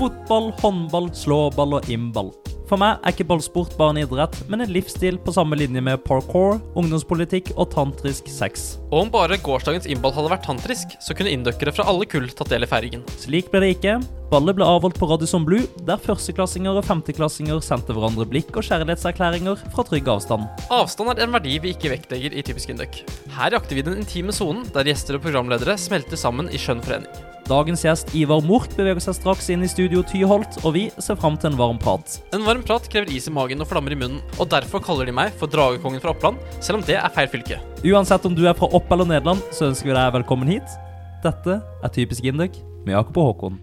Fotball, håndball, slåball og imball. For meg er ikke ballsport bare en idrett, men en livsstil på samme linje med parkour, ungdomspolitikk og tantrisk sex. Og om bare gårsdagens imball hadde vært tantrisk, så kunne inndøkkere fra alle kull tatt del i feiringen. Slik ble det ikke. Ballet ble avholdt på Radisson Blu, der førsteklassinger og femteklassinger sendte hverandre blikk og kjærlighetserklæringer fra trygg avstand. Avstand er en verdi vi ikke vektlegger i Typisk Induc. Her jakter vi den intime sonen, der gjester og programledere smelter sammen i skjønn forening. Dagens gjest Ivar Mork beveger seg straks inn i studio Tyholt, og vi ser fram til en varm prat. En varm prat krever is i magen og flammer i munnen, og derfor kaller de meg for Dragekongen fra Oppland, selv om det er feil fylke. Uansett om du er fra Opp- eller Nederland, så ønsker vi deg velkommen hit. Dette er Typisk Indøk med Jakob og Håkon.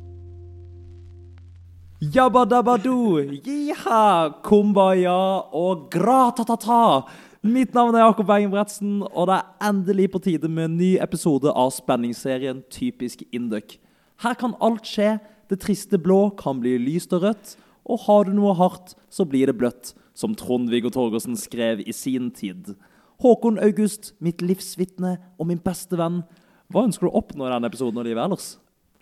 Jabbadabadu, jiha, kumbaya og gratatata. Mitt navn er Jakob Engebretsen, og det er endelig på tide med en ny episode av spenningsserien Typisk Indøk. Her kan alt skje. Det triste blå kan bli lyst og rødt, og har du noe hardt, så blir det bløtt, som Trond-Viggo Torgersen skrev i sin tid. Håkon August, mitt livsvitne og min beste venn. Hva ønsker du å oppnå i denne episoden av livet ellers?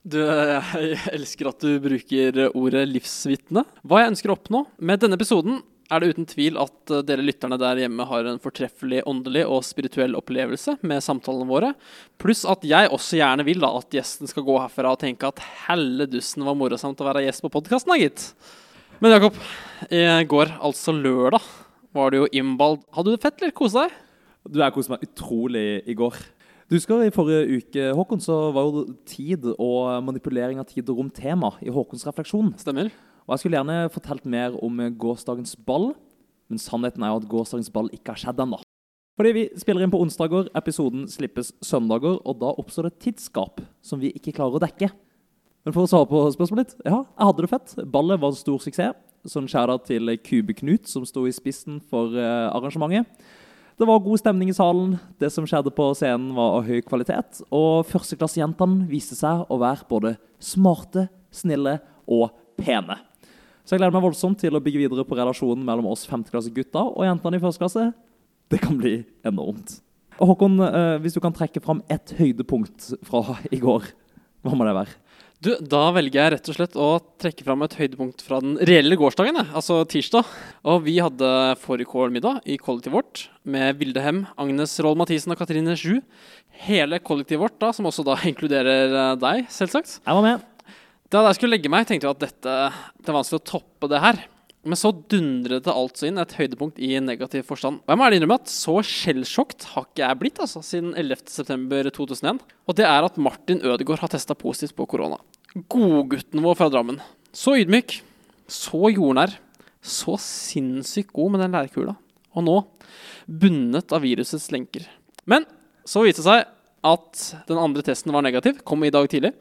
Du, jeg elsker at du bruker ordet livsvitne. Hva jeg ønsker å oppnå med denne episoden, er det uten tvil at dere lytterne der hjemme har en fortreffelig åndelig og spirituell opplevelse med samtalene våre. Pluss at jeg også gjerne vil da at gjesten skal gå herfra og tenke at helledussen var morsomt å være gjest på podkasten, da, gitt. Men Jakob, i går, altså lørdag, var det jo Imbald. Hadde du det fett, eller kose deg? Du, jeg koste meg utrolig i går. Du husker i forrige uke, Håkon, så var jo tid og manipulering av tid og rom tema i Håkons refleksjon. Stemmer. Og Jeg skulle gjerne fortalt mer om gårsdagens ball, men sannheten er jo at gårsdagens ball ikke har skjedd ennå. Fordi vi spiller inn på onsdager, episoden slippes søndager, og da oppstår det et tidsskap som vi ikke klarer å dekke. Men for å svare på spørsmålet ditt, ja, jeg hadde det fett. Ballet var en stor suksess. Sånn skjæra til Kube-Knut, som sto i spissen for eh, arrangementet. Det var god stemning i salen. Det som skjedde på scenen, var av høy kvalitet. Og førsteklassejentene viste seg å være både smarte, snille og pene. Så jeg gleder meg voldsomt til å bygge videre på relasjonen mellom oss femteklasse-gutter og jentene i første klasse. Det kan bli enormt. Håkon, eh, hvis du kan trekke fram ett høydepunkt fra i går, hva må det være? Du, Da velger jeg rett og slett å trekke fram et høydepunkt fra den reelle gårsdagen, altså tirsdag. Og vi hadde fårikålmiddag i kollektivet vårt med Vilde Hem, Agnes Roll Mathisen og Katrine Sju. Hele kollektivet vårt, da, som også da inkluderer eh, deg, selvsagt. Jeg var med. Da jeg skulle legge meg, tenkte jeg at dette, det er vanskelig å toppe det her. Men så dundret det altså inn et høydepunkt i negativ forstand. Og jeg må ærlig innrømme at så skjellsjokkt har ikke jeg blitt altså, siden 11.9.2001. Og det er at Martin Ødegaard har testa positivt på korona. Godgutten vår fra Drammen. Så ydmyk, så jordnær, så sinnssykt god med den lærkula. Og nå bundet av virusets lenker. Men så viste det seg at den andre testen var negativ, kom i dag tidlig.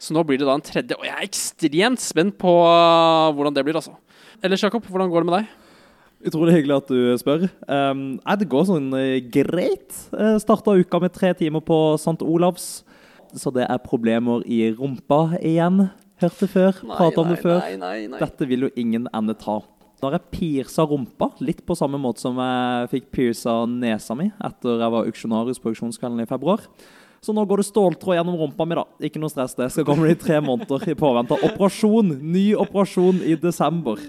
Så nå blir det da en tredje, og jeg er ekstremt spent på uh, hvordan det blir. altså. Ellers, Jakob, hvordan går det med deg? Utrolig hyggelig at du spør. Um, det går sånn uh, greit. Uh, Starta uka med tre timer på St. Olavs. Så det er problemer i rumpa igjen. Hørte før, prata om det før. Nei, nei, nei. Dette vil jo ingen ende ta. Da har jeg piersa rumpa, litt på samme måte som jeg fikk piersa nesa mi etter jeg var auksjonarius på auksjonskvelden i februar. Så nå går det ståltråd gjennom rumpa mi, da. Ikke noe stress, det skal komme i tre måneder i påvente av operasjon. Ny operasjon i desember.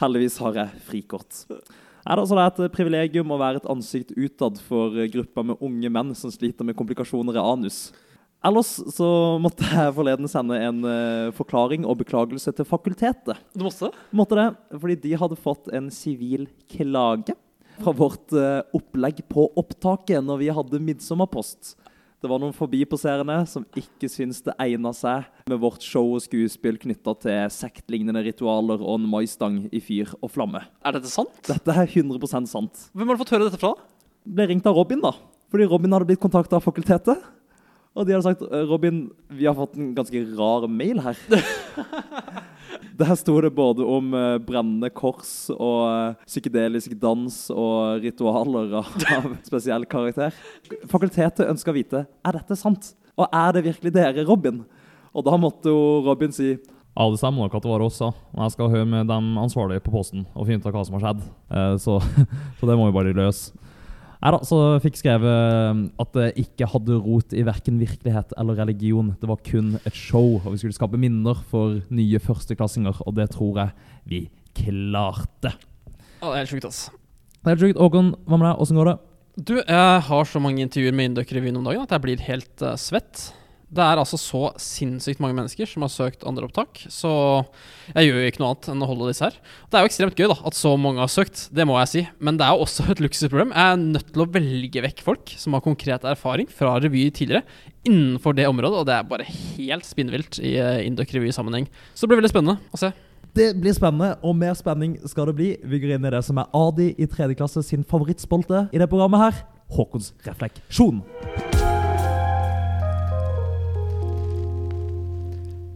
Heldigvis har jeg frikort. Er det, er et privilegium å være et ansikt utad for grupper med unge menn som sliter med komplikasjoner i anus. Ellers så måtte jeg forleden sende en uh, forklaring og beklagelse til fakultetet. Du måtte? Måtte det, fordi de hadde fått en sivil klage fra vårt opplegg på opptaket når vi hadde midtsommerpost. Det var noen forbipasserende som ikke syntes det egna seg med vårt show og skuespill knytta til sektlignende ritualer og en maistang i fyr og flamme. Er dette sant? Dette er 100% sant. Hvem har du fått høre dette fra? Ble ringt av Robin, da. Fordi Robin hadde blitt kontakta av fakultetet. Og de hadde sagt Robin, vi har fått en ganske rar mail her. Der sto det både om uh, brennende kors og uh, psykedelisk dans og ritualer av, spesiell karakter. Fakultetet ønska å vite er dette sant. Og er det virkelig dere, Robin? Og da måtte jo Robin si ja, det stemmer nok at det var oss, men Jeg skal høre med de ansvarlige på posten og finne ut av hva som har skjedd. Uh, så, så, det må vi bare løse. Nei da, så fikk skrevet um, at det ikke hadde rot i verken virkelighet eller religion. Det var kun et show, og vi skulle skape minner for nye førsteklassinger, og det tror jeg vi klarte. Ja, det er helt sjukt, ass. Det er helt sjukt. Håkon, hva med deg? Åssen går det? Du, jeg har så mange intervjuer med Induc-revyen om dagen at jeg blir helt uh, svett. Det er altså så sinnssykt mange mennesker som har søkt andre opptak, så jeg gjør jo ikke noe annet enn å holde disse her. Det er jo ekstremt gøy da, at så mange har søkt, det må jeg si, men det er jo også et luksusproblem. Jeg er nødt til å velge vekk folk som har konkret erfaring fra revy tidligere, innenfor det området, og det er bare helt spinnvilt i uh, Induc-revy-sammenheng. Så det blir veldig spennende å se. Det blir spennende, og mer spenning skal det bli. Vi går inn i det som er Adi i tredje klasse sin favorittspolte i det programmet her. Håkons refleksjon.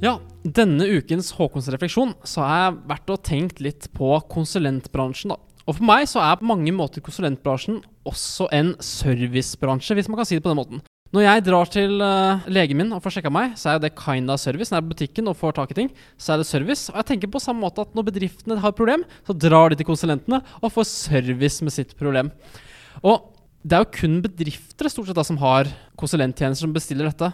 Ja, denne ukens Håkons refleksjon så har jeg vært og tenkt litt på konsulentbransjen, da. Og for meg så er på mange måter konsulentbransjen også en servicebransje, hvis man kan si det på den måten. Når jeg drar til uh, legen min og får sjekka meg, så er det kind service. Når jeg er på butikken og får tak i ting, så er det service. Og jeg tenker på samme måte at når bedriftene har et problem, så drar de til konsulentene og får service med sitt problem. Og det er jo kun bedrifter stort sett da, som har konsulenttjenester som bestiller dette.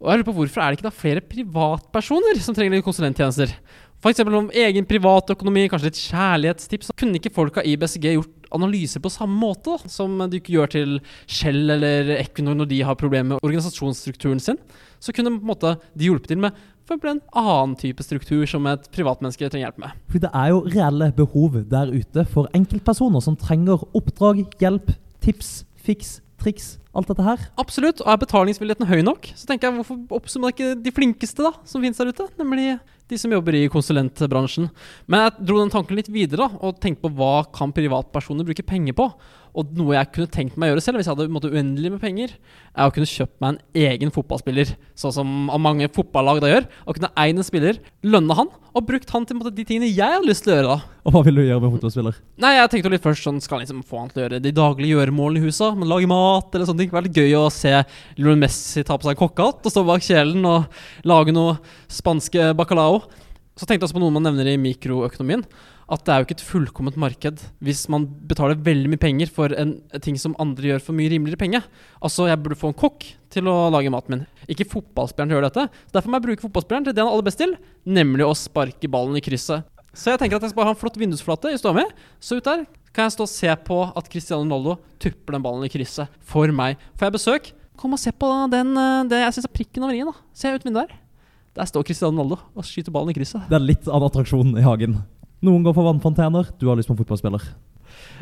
Og jeg lurer på Hvorfor er det ikke da flere privatpersoner som trenger konsulenttjenester? F.eks. om egen privatøkonomi, kanskje litt kjærlighetstips. Kunne ikke folka i BCG gjort analyser på samme måte som de ikke gjør til Shell eller Equinor når de har problemer med organisasjonsstrukturen sin? Så kunne på en måte de hjulpet til med for en annen type struktur som et privatmenneske trenger hjelp med. For det er jo reelle behov der ute for enkeltpersoner som trenger oppdrag, hjelp, tips, fiks, triks alt dette her. Absolutt. Og er betalingsvilligheten høy nok, så tenker jeg hvorfor oppsummerer ikke de flinkeste da, som finnes der ute? Nemlig de som jobber i konsulentbransjen. Men jeg dro den tanken litt videre da, og tenkte på hva kan privatpersoner bruke penger på. Og noe jeg kunne tenkt meg å gjøre selv hvis jeg hadde måtte, uendelig med penger, er å kunne kjøpt meg en egen fotballspiller, sånn som mange fotballag da gjør. Og kunne eid en spiller, lønne han, og brukt han til måte, de tingene jeg hadde lyst til å gjøre. da. Og hva vil du gjøre med fotballspiller? Nei, jeg tenkte litt først sånn, skal liksom få han til å gjøre de daglige gjøremålene i huset. Men lage mat eller sånne ting. Litt gøy å se Lionel Messi ta på seg kokkehatt og stå bak kjelen og lage noe spanske bacalao. Så tenkte jeg også på noe man nevner i mikroøkonomien. At det er jo ikke et fullkomment marked hvis man betaler veldig mye penger for en, ting som andre gjør for mye rimeligere penge. Altså, jeg burde få en kokk til å lage maten min. Ikke fotballspilleren til å gjøre dette. Derfor må jeg bruke fotballspilleren til det han er aller best til, nemlig å sparke ballen i krysset. Så jeg tenker at jeg skal bare ha en flott vindusflate i stua mi. Så ut der kan jeg stå og se på at Cristiano Ronaldo tupper den ballen i krysset for meg. Får jeg besøk, kom og se på den, eh, det jeg syns er prikken over i-en. Se ut vinduet der. Der står Cristiano Ronaldo og skyter ballen i krysset. Det er litt av en attraksjon i hagen. Noen går for vannfontener, du har lyst på en fotballspiller.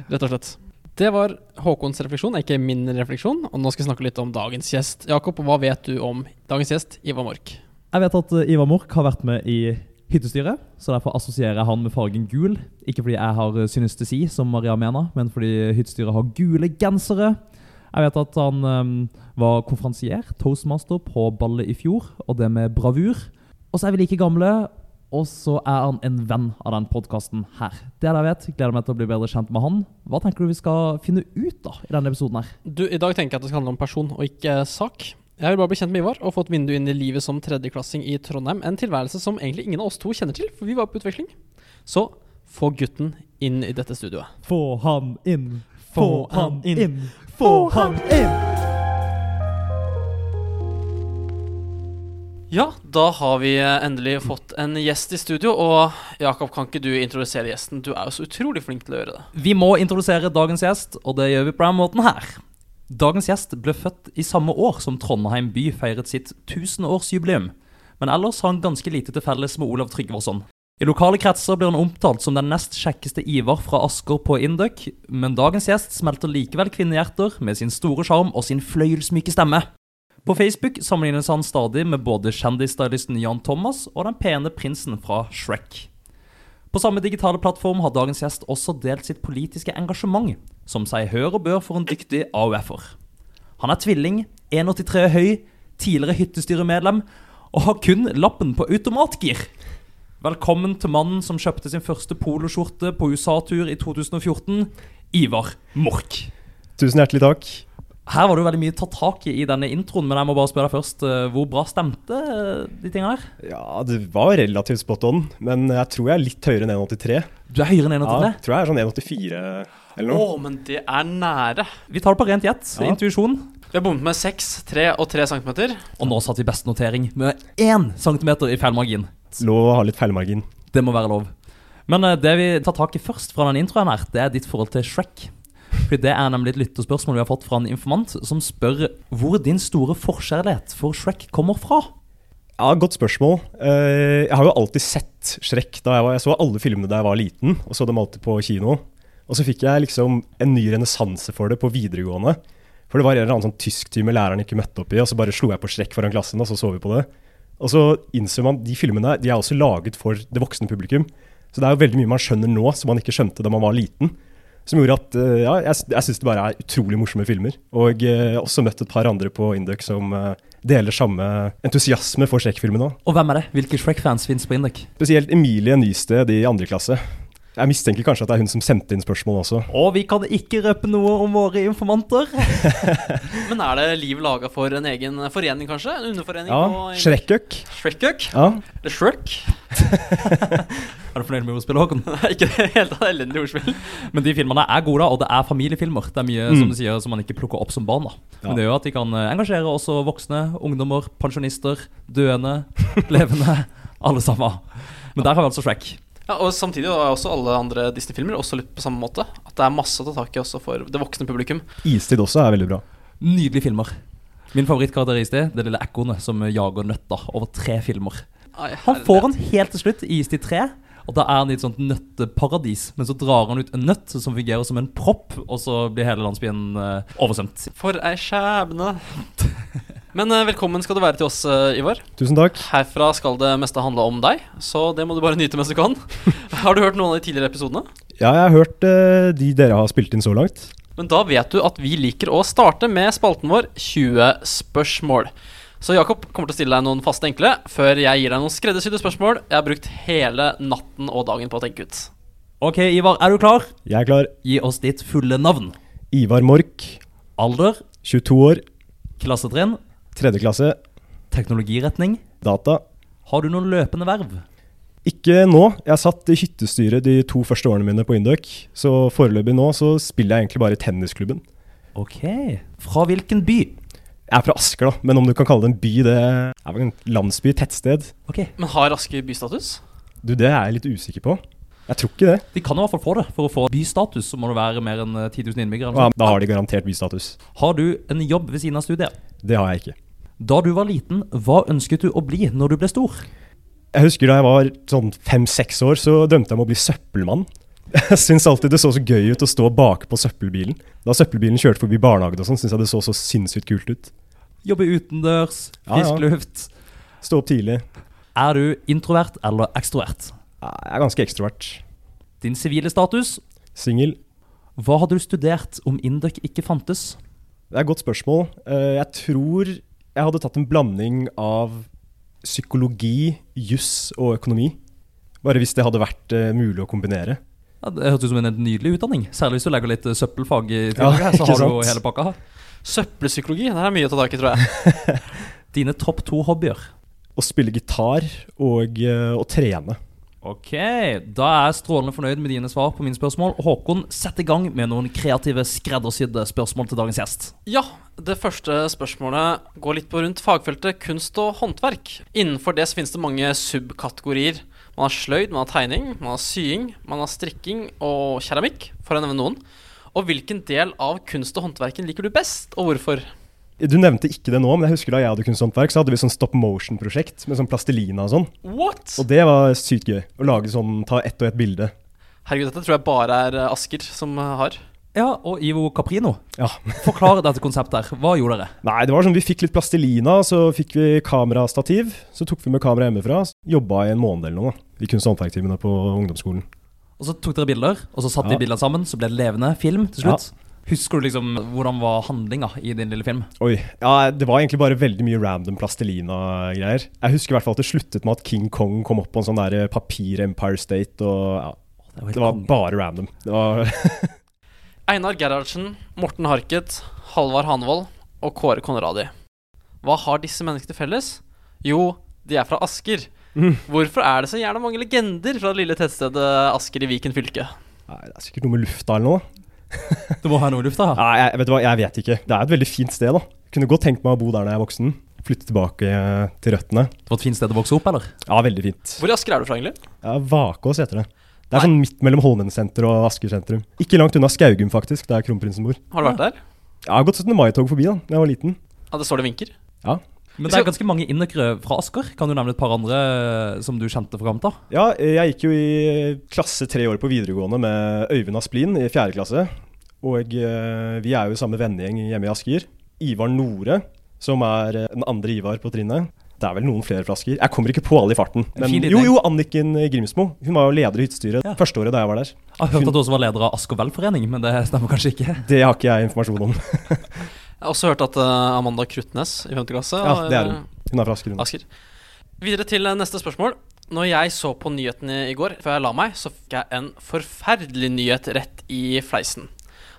Rett og slett. Det var Håkons refleksjon, ikke min refleksjon. Og nå skal vi snakke litt om dagens gjest. Jakob, hva vet du om dagens gjest, Ivar Mork? Jeg vet at uh, Ivar Mork har vært med i hyttestyret, så derfor assosierer jeg han med fargen gul. Ikke fordi jeg har uh, synestesi, som Maria mener, men fordi hyttestyret har gule gensere. Jeg vet at han um, var konferansier, toastmaster, på ballet i fjor, og det med bravur. Og så er vi like gamle, og så er han en venn av den podkasten her. Det jeg vet. Gleder meg til å bli bedre kjent med han. Hva tenker du vi skal finne ut da i denne episoden her? Du, I dag tenker jeg at det skal handle om person og ikke sak. Jeg vil bare bli kjent med Ivar og få et vindu inn i livet som tredjeklassing i Trondheim. En tilværelse som egentlig ingen av oss to kjenner til, for vi var på utveksling. Så få gutten inn i dette studioet. Få han inn, få han inn, få han inn! Ja, da har vi endelig fått en gjest i studio. Og Jakob, kan ikke du introdusere gjesten? Du er jo så utrolig flink til å gjøre det. Vi må introdusere dagens gjest, og det gjør vi på den måten her. Dagens gjest ble født i samme år som Trondheim by feiret sitt tusenårsjubileum. Men ellers har han ganske lite til felles med Olav Tryggvason. I lokale kretser blir han omtalt som den nest kjekkeste Ivar fra Asker på Induc, men dagens gjest smelter likevel kvinnehjerter med sin store sjarm og sin fløyelsmyke stemme. På Facebook sammenlignes han stadig med både kjendisstylisten Jan Thomas og den pene prinsen fra Shrek. På samme digitale plattform har dagens gjest også delt sitt politiske engasjement, som seg hør og bør for en dyktig AUF-er. Han er tvilling, 1,83 høy, tidligere hyttestyremedlem og har kun lappen på automatgir. Velkommen til mannen som kjøpte sin første poloskjorte på USA-tur i 2014, Ivar Mork. Tusen hjertelig takk. Her var det jo veldig mye tatt tak i i denne introen, men jeg må bare spørre deg først. eh, Hvor bra stemte eh, de tingene her? Ja, det var relativt spot on, men jeg tror jeg er litt høyere enn 1,83. Du er høyere enn 1,83? Ja, jeg tror jeg er sånn 1,84. eller Å, noe. men det er nære. Vi tar det på rent gjett. Ja. Intuisjon. Vi har bommet med 6, 3 og 3 centimeter. Og nå satt vi best notering med 1 centimeter i feil margin. Lov å ha litt feilmargin. Det må være lov. Men eh, det vi tar tak i først fra den introen her, det er ditt forhold til Shrek. Fordi Det er nemlig et lytterspørsmål vi har fått fra en informant som spør hvor din store forkjærlighet for Shrek kommer fra. Ja, Godt spørsmål. Eh, jeg har jo alltid sett Shrek. da Jeg, var, jeg så alle filmene da jeg var liten, og så dem alltid på kino. Og så fikk jeg liksom en ny renessanse for det på videregående. For det var en eller annen sånn tysktime læreren ikke møtte opp i, og så bare slo jeg på Shrek foran klassen, og så så vi på det. Og så innser man de filmene de er også laget for det voksne publikum. Så det er jo veldig mye man skjønner nå som man ikke skjønte da man var liten. Som gjorde at eh, ja, jeg, jeg syns det bare er utrolig morsomme filmer. Og eh, også møtt et par andre på Induc som eh, deler samme entusiasme for Shrek-filmene òg. Og hvem er det? Hvilke Shrek-fans fins på Induc? Spesielt Emilie Nysted i andre klasse. Jeg mistenker kanskje at det er hun som sendte inn spørsmål også. Og vi kan ikke røpe noe om våre informanter. Men er det liv laga for en egen forening, kanskje? En underforening? Ja, Shrekkøk. Shrek-øk? Ja, Eller Shrek? Er du fornøyd med ordspillet, Håkon? ikke det helt tatt elendig ordspill. Men de filmene er gode, da, og det er familiefilmer. Det er mye Mm. som du sier, som man ikke plukker opp som barn. da. Men det gjør at de kan eh, engasjere også voksne, ungdommer, pensjonister, døende, levende. Alle sammen. Men der har vi altså Shrek. Ja, og samtidig er også alle andre Disney-filmer også litt på samme måte. At det er masse å ta tak i også for det voksne publikum. Istid også er veldig bra. Nydelige filmer. Min favorittkarakter i Istid, det lille ekornet som jager nøtter over tre filmer. Ai, Han får den helt til slutt i Istid 3. Og da er han i et sånt nøtteparadis, men så drar han ut en nøtt som fungerer som en propp, og så blir hele landsbyen eh, oversvømt. For ei skjebne. Men eh, velkommen skal du være til oss, eh, Ivar. Tusen takk. Herfra skal det meste handle om deg, så det må du bare nyte mens du kan. Har du hørt noen av de tidligere episodene? Ja, jeg har hørt eh, de dere har spilt inn så langt. Men da vet du at vi liker å starte med spalten vår 20 spørsmål. Så Jakob kommer til å stille deg noen faste enkle før jeg gir deg noen skreddersydde spørsmål jeg har brukt hele natten og dagen på å tenke ut. Ok, Ivar, er du klar? Jeg er klar. Gi oss ditt fulle navn. Ivar Mork, Alder, 22 år, klassetrinn, tredje klasse, teknologiretning. data. Har du noen løpende verv? Ikke nå. Jeg satt i hyttestyret de to første årene mine på Induc, så foreløpig nå så spiller jeg egentlig bare i tennisklubben. Ok. Fra hvilken by? Jeg er fra Asker, da, men om du kan kalle det en by, det er vel en landsby, tettsted. Ok. Men har Asker bystatus? Du, det er jeg litt usikker på. Jeg tror ikke det. De kan i hvert fall få det. For å få bystatus så må det være mer enn eh, 10 000 innbyggere. Ja, da har de garantert bystatus. Har du en jobb ved siden av studiet? Det har jeg ikke. Da du var liten, hva ønsket du å bli når du ble stor? Jeg husker da jeg var sånn fem-seks år, så drømte jeg om å bli søppelmann. Jeg syntes alltid det så så gøy ut å stå bakpå søppelbilen. Da søppelbilen kjørte forbi barnehagen og sånn, syntes jeg det så så sinnssykt kult ut. Jobbe utendørs, Ja, ja. luft. Stå opp tidlig. Er du introvert eller ekstrovert? Jeg er ganske ekstrovert. Din sivile status? Singel. Hva hadde du studert om Induc ikke fantes? Det er et godt spørsmål. Eh, Jeg tror jeg hadde tatt en blanding av psykologi, juss og økonomi. Bare hvis det hadde vært uh, mulig å kombinere. Ja, det hørtes ut som en nydelig utdanning. Særlig hvis du legger litt eh, søppelfag i Ja, tillegg. her, så har har du hele pakka. her. Søppelpsykologi, det er mye å ta tak i, tror jeg. Dine topp to hobbyer? Å spille gitar og uh, å trene. Ok, da er jeg strålende fornøyd med dine svar på mine spørsmål. Håkon, sett i gang med noen kreative, skreddersydde spørsmål til dagens gjest. Ja, det første spørsmålet går litt på rundt fagfeltet kunst og håndverk. Innenfor det så finnes det mange subkategorier. Man har sløyd, man har tegning, man har sying, man har strikking og keramikk, for å nevne noen. Og hvilken del av kunst og håndverken liker du best, og hvorfor? Du nevnte ikke det nå, men jeg husker da jeg hadde kunsthåndverk, så hadde vi sånn stop motion-prosjekt med sånn plastelina og sånn. What? Og det var sykt gøy. Å lage sånn, ta ett og ett bilde. Herregud, dette tror jeg bare er eh, Asker som eh, har. Ja, og Ivo Caprino. Ja. Forklar dette konseptet her. Hva gjorde dere? Nei, det var sånn vi fikk litt plastelina, så fikk vi kamerastativ. Så tok vi med kamera hjemmefra. Jobba i en måned eller noe da, i kunst- og håndverktimene på ungdomsskolen. Og så tok dere bilder, og så satte Ja. de bildene sammen, så ble det levende film til slutt. Husker du liksom hvordan var handlinga i din lille film? Oi. Ja, det var egentlig bare veldig mye random plastelina-greier. Jeg husker i hvert fall at det sluttet med at King Kong kom opp på en sånn der papir-Empire State, og ja, Det var det var bare random. Det var Einar Gerhardsen, Morten Harket, Halvard Hanvold og Kåre Konradi. Hva har disse menneskene til felles? Jo, de er fra Asker. Mm. Hvorfor er det så gjerne mange legender fra det lille tettstedet Asker i Viken fylke? Nei, det er sikkert noe med lufta eller noe. Det må ha noe i lufta. Nei, jeg, vet du hva, jeg vet ikke. Det er et veldig fint sted, da. Kunne godt tenkt meg å bo der når jeg er voksen. Flytte tilbake eh, til røttene. Det var et fint sted å vokse opp, eller? Ja, veldig fint. Hvor i Asker er du fra, egentlig? Ja, Vakås heter det. Det er sånn midt mellom Holmen senter og Asker sentrum. Ikke langt unna Skaugum, faktisk, der kronprinsen bor. Har du vært der? Ja, Jeg har gått 17. mai-tog forbi da da jeg var liten. Ja, det står det vinker. Men det er ganske mange innrykkere fra Asker. Kan du nevne et par andre eh, som du kjente fra av? Ja, eh, jeg gikk jo i klasse tre år på videregående med Øyvind Asplin i fjerde klasse. Og eh, vi er jo samme vennegjeng hjemme i Asker. Ivar Nore, som er eh, den andre Ivar på trinnet. Det er vel noen flere fra Asker. Jeg kommer ikke på alle i farten. Men jo, jo, Anniken Grimsmo. Hun var jo leder i hyttestyret Ja. første året da jeg var der. Jeg har hørt at du også var leder av Asker velforening, men det stemmer kanskje ikke? Det har ikke jeg informasjon om. Jeg har også hørt at eh, Amanda Krutnes i 5. klasse Ja, det er eh, hun. Hun er fra Asker. Asker. Videre til eh, neste spørsmål. Når jeg så på nyhetene i går, før jeg la meg, så fikk jeg en forferdelig nyhet rett i fleisen.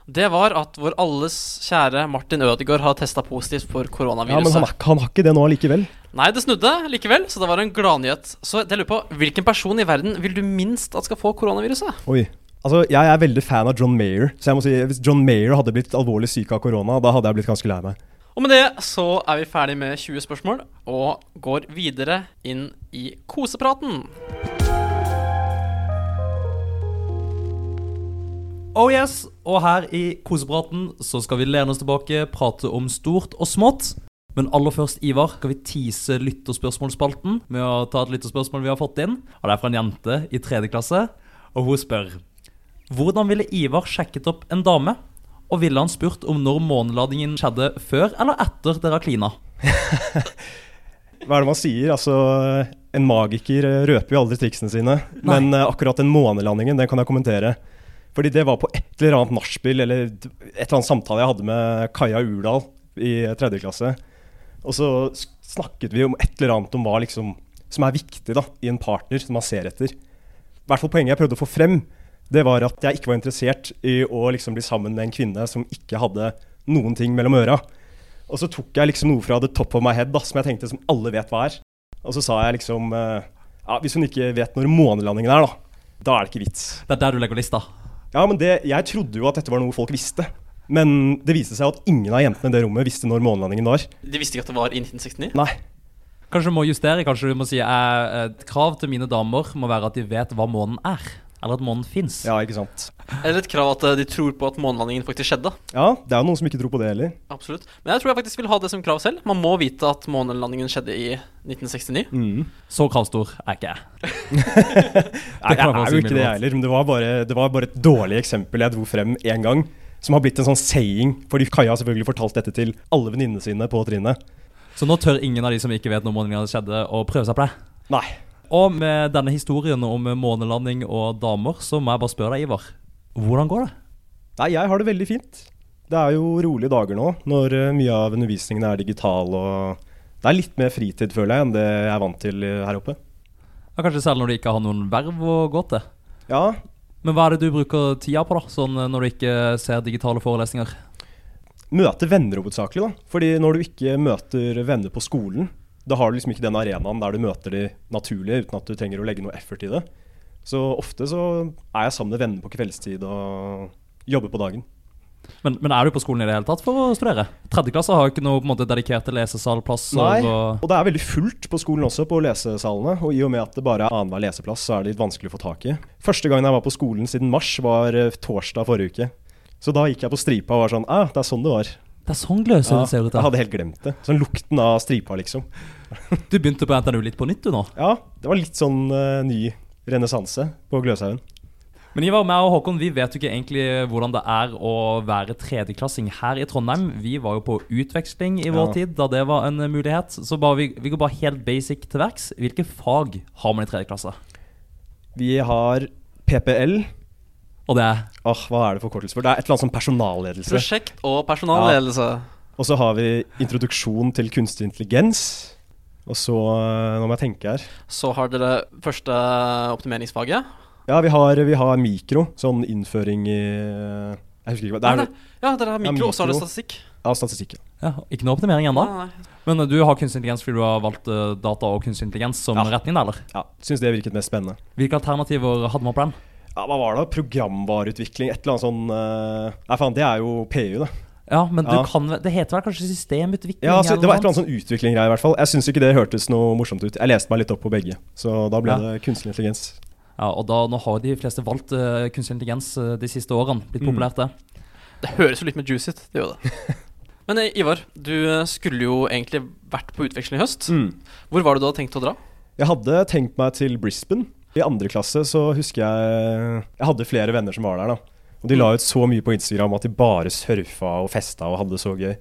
Det var at vår alles kjære Martin Ødegaard har testa positivt for koronaviruset. Ja, men han, er- han har ikke det nå likevel? Nei, det snudde likevel, så det var en gladnyhet. Så jeg lurer på, hvilken person i verden vil du minst at skal få koronaviruset? Oi. Altså, Jeg er veldig fan av John Mayer. Så jeg må si, hvis John Mayer hadde blitt alvorlig syk av korona, da hadde jeg blitt ganske lei meg. Og med det så er vi ferdig med 20 spørsmål, og går videre inn i kosepraten. Oh yes, og her i kosepraten så skal vi lene oss tilbake, prate om stort og smått. Men aller først, Ivar, skal vi tease lytterspørsmålsspalten med å ta et lytterspørsmål vi har fått inn. Og det er fra en jente i tredje klasse, og hun spør Hvordan ville Ivar sjekket opp en dame? Og ville han spurt om når måneladingen skjedde før eller etter dere har klina? Hva er det man sier? Altså, En magiker eh, røper jo aldri triksene sine. Men eh, akkurat den månelandingen, den kan jeg kommentere. Fordi det var på et eller annet nachspiel eller et eller annet samtale jeg hadde med Kaja Urdal i tredje klasse. Og så snakket vi om et eller annet om hva liksom, som er viktig da, i en partner som man ser etter. I hvert fall Poenget jeg prøvde å få frem, det var at jeg ikke var interessert i å liksom bli sammen med en kvinne som ikke hadde noen ting mellom øra. Og så tok jeg liksom noe fra the top of my head da, som jeg tenkte som alle vet hva er. Og så sa jeg liksom eh, Ja, hvis hun ikke vet når månelandingen er, da, da er det ikke vits. Det er der du legger lista. Ja, men det, Jeg trodde jo at dette var noe folk visste. Men det viste seg at ingen av jentene i det rommet visste når månelandingen var. De visste ikke at det var i 1969. Nei. Kanskje du må justere, kanskje du må si eh, et krav til mine damer må være at de vet hva månen er. Eller at månen fins. Ja, ikke sant. Eller et krav at eh, de tror på at månelandingen faktisk skjedde. Ja, det er jo noen som ikke tror på det heller. Absolutt. Men jeg tror jeg faktisk vil ha det som krav selv. Man må vite at månelandingen skjedde i 1969. Mm. Så kravstor er ikke jeg. Nei, jeg er jo ikke det, jeg heller. Men det var, bare, det var bare et dårlig eksempel jeg dro frem én gang. Som har blitt en sånn saying. Fordi Kaja har selvfølgelig fortalt dette til alle venninnene sine på trinnet. Så nå tør ingen av de som ikke vet når månelandingen skjedde, å prøve seg på det. Nei. Og med denne historien om månelanding og damer, så må jeg bare spørre deg, Ivar. Hvordan går det? Nei, jeg har det veldig fint. Det er jo rolige dager nå, når eh, mye av undervisningen er digital og Det er litt mer fritid, føler jeg, enn det jeg er vant til eh, her oppe. Ja, kanskje selv når du ikke har noen verv å gå til. Ja, Men hva er det du bruker tida på, da? Sånn eh, når du ikke ser digitale forelesninger? møte venner hovedsakelig, da. Fordi når du ikke møter venner på skolen, da har du liksom ikke den arenaen der du møter de naturlige uten at du trenger å legge noe effort i det. Så ofte så er jeg sammen med venner på kveldstid og jobber på dagen. Men, men er du på skolen i det hele tatt for å studere? Tredje klasse har ikke noe på en måte dedikerte lesesalplasser. Nei, Og... og det er veldig fullt på skolen også, på lesesalene. Og i og med at det bare er annenhver leseplass, så er det litt vanskelig å få tak i. Første gangen jeg var på skolen siden mars, var eh, torsdag forrige uke. Så da gikk jeg på stripa og var sånn ah, det er sånn det var. Det er sånn gløshaugen Ja, ser ut. jeg hadde helt glemt det. Sånn lukten av stripa, liksom. Du begynte på NTNU litt på nytt, du nå. Ja, det var litt sånn uh, ny renessanse på Gløshaugen. Men Ivar, meg og Håkon vi vet jo ikke egentlig hvordan det er å være tredjeklassing her i Trondheim. Vi var jo på utveksling i vår Ja. tid da det var en mulighet. Så bare, vi, vi går bare helt basic til verks. Hvilke fag har man i tredje klasse? Vi har PPL. Og det er Åh, hva er det forkortelse for? Det er et eller annet som personalledelse. Prosjekt og personalledelse. Og så har vi introduksjon til kunstig intelligens. Og så, eh, nå må jeg tenke her Så har dere første optimeringsfaget. Ja, vi har, vi har mikro. Sånn innføring i eh, Jeg husker ikke hva det er. Nei, Ja, dere har mikro, og så har dere statistikk. Ja, statistikk. ja. ja, ikke noe optimering ennå. Men eh, du har kunstig intelligens fordi du har valgt data og kunstig intelligens som Ja. retning, eller? Ja, Syns det virket mest spennende. Hvilke alternativer hadde man på den? Ja, hva var det? Programvareutvikling? Et eller annet sånn Nei, faen, det er jo PU, det. Ja, men du Ja. kan, det heter vel kanskje systemutvikling? Ja, altså, Det var et eller annet sånn utviklinggreie, i hvert fall. Jeg syns ikke det hørtes noe morsomt ut. Jeg leste meg litt opp på begge, så da ble Ja. det kunstig intelligens. Ja, og da, nå har de fleste valgt uh, kunstig intelligens uh, de siste årene. Blitt Mm. populært, det. Det høres jo litt med juice ut. Det gjør det. Men eh, Ivar, du skulle jo egentlig vært på utveksling i høst. Mm. Hvor var det du hadde tenkt å dra? Jeg hadde tenkt meg til Brisbane. I andre klasse så husker jeg Jeg hadde flere venner som var der, da. Og de la ut så mye på Instagram at de bare surfa og festa og hadde det så gøy.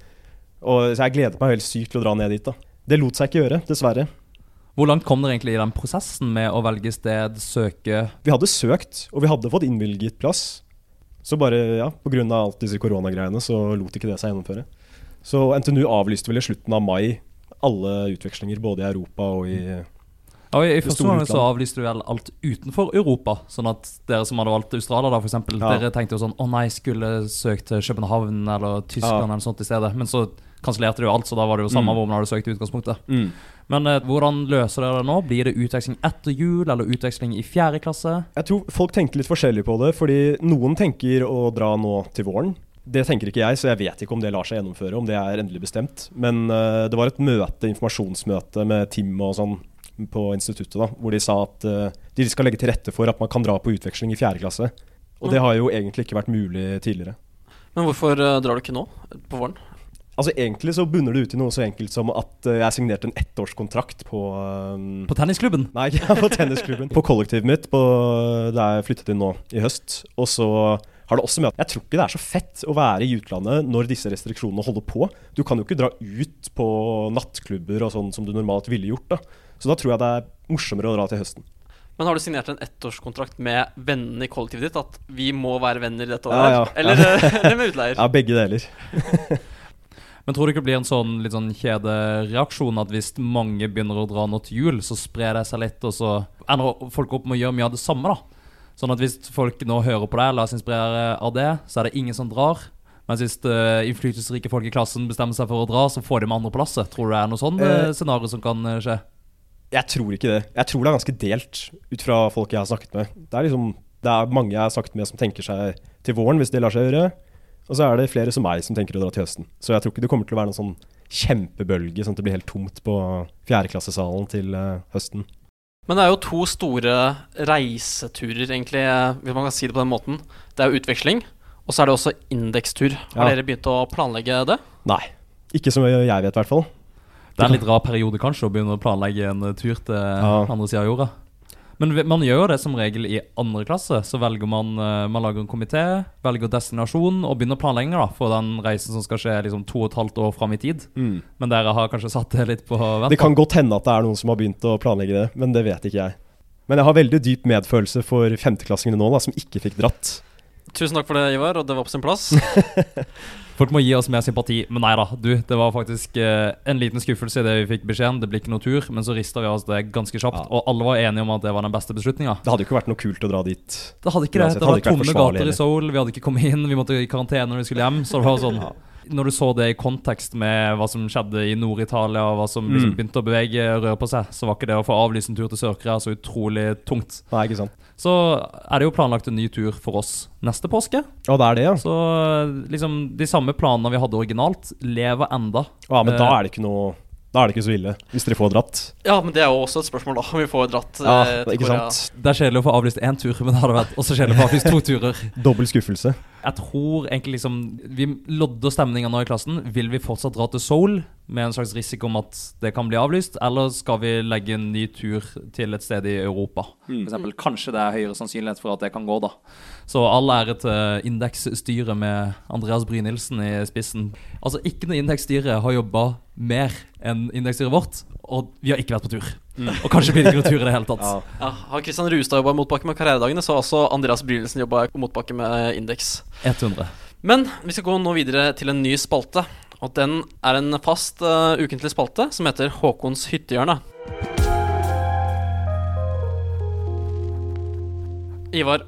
Og Så jeg gledet meg helt sykt til å dra ned dit, da. Det lot seg ikke gjøre, dessverre. Hvor langt kom dere egentlig i den prosessen med å velge sted, søke Vi hadde søkt, og vi hadde fått innvilget plass. Så bare, ja, pga. alt disse koronagreiene, så lot ikke det seg gjennomføre. Så NTNU avlyste vel i slutten av mai alle utvekslinger, både i Europa og i Ja, I, første omgang gang så avlyste du vel alt utenfor Europa. Sånn at dere som hadde valgt Australia, da, for eksempel, Ja. dere tenkte jo sånn Å nei, skulle søkt til København eller Tyskland Ja. eller sånt i stedet. Men så kansellerte du alt, så da var det jo samme Mm. hvor man hadde søkt i utgangspunktet. Men eh, hvordan løser dere det nå? Blir det utveksling etter jul, eller utveksling i fjerde klasse? Jeg tror folk tenker litt forskjellig på det, fordi noen tenker å dra nå til våren. Det tenker ikke jeg, så jeg vet ikke om det lar seg gjennomføre, om det er endelig bestemt. Men uh, det var et møte, informasjonsmøte med Tim og sånn på instituttet, da, hvor de sa at uh, de skal legge til rette for at man kan dra på utveksling i fjerde klasse. Og det har jo egentlig ikke vært mulig tidligere. Men hvorfor uh, drar du ikke nå? På våren? Altså Egentlig så bunner det ut i noe så enkelt som at uh, jeg signerte en ettårskontrakt på På tennisklubben? Nei, ikke på tennisklubben. På kollektivet mitt på, der jeg flyttet inn nå i høst. Og så har det også med at jeg tror ikke det er så fett å være i utlandet når disse restriksjonene holder på. Du kan jo ikke dra ut på nattklubber og sånn som du normalt ville gjort. da. Så da tror jeg det er morsommere å dra til høsten. Men har du signert en ettårskontrakt med vennene i kollektivet ditt? At vi må være venner i dette året? ja. ja. Eller, eh, eller med utleier? Ja, begge deler. Men tror du ikke det blir en sånn litt sånn kjedereaksjon at hvis mange begynner å dra nå til jul, så sprer det seg litt, og så ender folk opp med å gjøre mye av det samme, da? Sånn at hvis folk nå hører på deg, lar seg inspirere av det, så er det ingen som drar. Mens hvis uh, innflytelsesrike folk i klassen bestemmer seg for å dra, så får de med andre plasser. Tror du det er noe sånn uh, scenario som kan skje? Jeg tror ikke det. Jeg tror det er ganske delt, ut fra folk jeg har snakket med. Det er liksom det er mange jeg har snakket med som tenker seg til våren, hvis det lar seg gjøre. Og så er det flere som meg som tenker å dra til høsten. Så jeg tror ikke det kommer til å være noen sånn kjempebølge, sånn at det blir helt tomt på fjerdeklassesalen til eh, høsten. Men det er jo to store reiseturer, egentlig, eh, hvis man kan si det på den måten. Det er jo utveksling, og så er det også indekstur. Har Ja. dere begynt å planlegge det? Nei. Ikke som jeg vet, i hvert fall. Det er en litt rar periode kanskje å begynne å planlegge en eh, tur til Ja. andre sida av jorda. Men man gjør jo det som regel i andre klasse. Så velger man eh, Man lager en komité, velger destinasjon og begynner planlegginga for den reisen som skal skje liksom to og et halvt år fram i tid. Men dere har kanskje satt det litt på vent? Det kan godt hende at det er noen som har begynt å planlegge det, men det vet ikke jeg. Men jeg har veldig dyp medfølelse for femteklassingene nå, da, som ikke fikk dratt. Tusen takk for det, Ivar, og det var på sin plass. Folk må gi oss mer sympati. Men nei da, du. Det var faktisk eh, en liten skuffelse i det vi fikk beskjeden. Det blir ikke noe tur. Men så rista vi oss det ganske kjapt. Ja. Og alle var enige om at det var den beste beslutninga. Det hadde jo ikke vært noe kult å dra dit. Det hadde ikke det. Det, Det var tomme gater i. Seoul. Vi hadde ikke kommet inn. Vi måtte i karantene når vi skulle hjem. Så det var sånn Når du så det i kontekst med hva som skjedde i Nord-Italia, og hva som liksom Mm. begynte å bevege og røre på seg, så var ikke det å få avlyst en tur til Sør-Korea så utrolig tungt. Nei, ikke sant. Så er det jo planlagt en ny tur for oss neste påske. Ja, det er det, ja. Så liksom de samme planene vi hadde originalt, lever enda. Ja, men Eh, da er det ikke noe Da er det ikke så ille, hvis dere får dratt. Ja, men det er jo også et spørsmål, da, om vi får dratt Ja, eh, til Korea. sant? Det er kjedelig å få avlyst én tur, men det hadde vært også kjedelig å få avlyst to turer. Dobbel skuffelse. Jeg tror egentlig liksom Vi lodder stemninga nå i klassen. Vil vi fortsatt dra til Seoul med en slags risiko om at det kan bli avlyst, eller skal vi legge en ny tur til et sted i Europa? For eksempel, Kanskje det er høyere sannsynlighet for at det kan gå, da. Så all ære til indeksstyret med Andreas Brynildsen i spissen. Altså, ikke noe indeksstyre har jobba mer enn indeksstyret vårt, og vi har ikke vært på tur. Og kanskje blir det ikke noe tur i det hele tatt. Ja. Ja, har Kristian Rustad jobba i motbakke med Karrieredagene, så har også Andreas Brynildsen jobba i motbakke med Indeks. 100. Men vi skal gå nå videre til en ny spalte. Og den er en fast uh, ukentlig spalte som heter Håkons hyttehjørne. Ivar,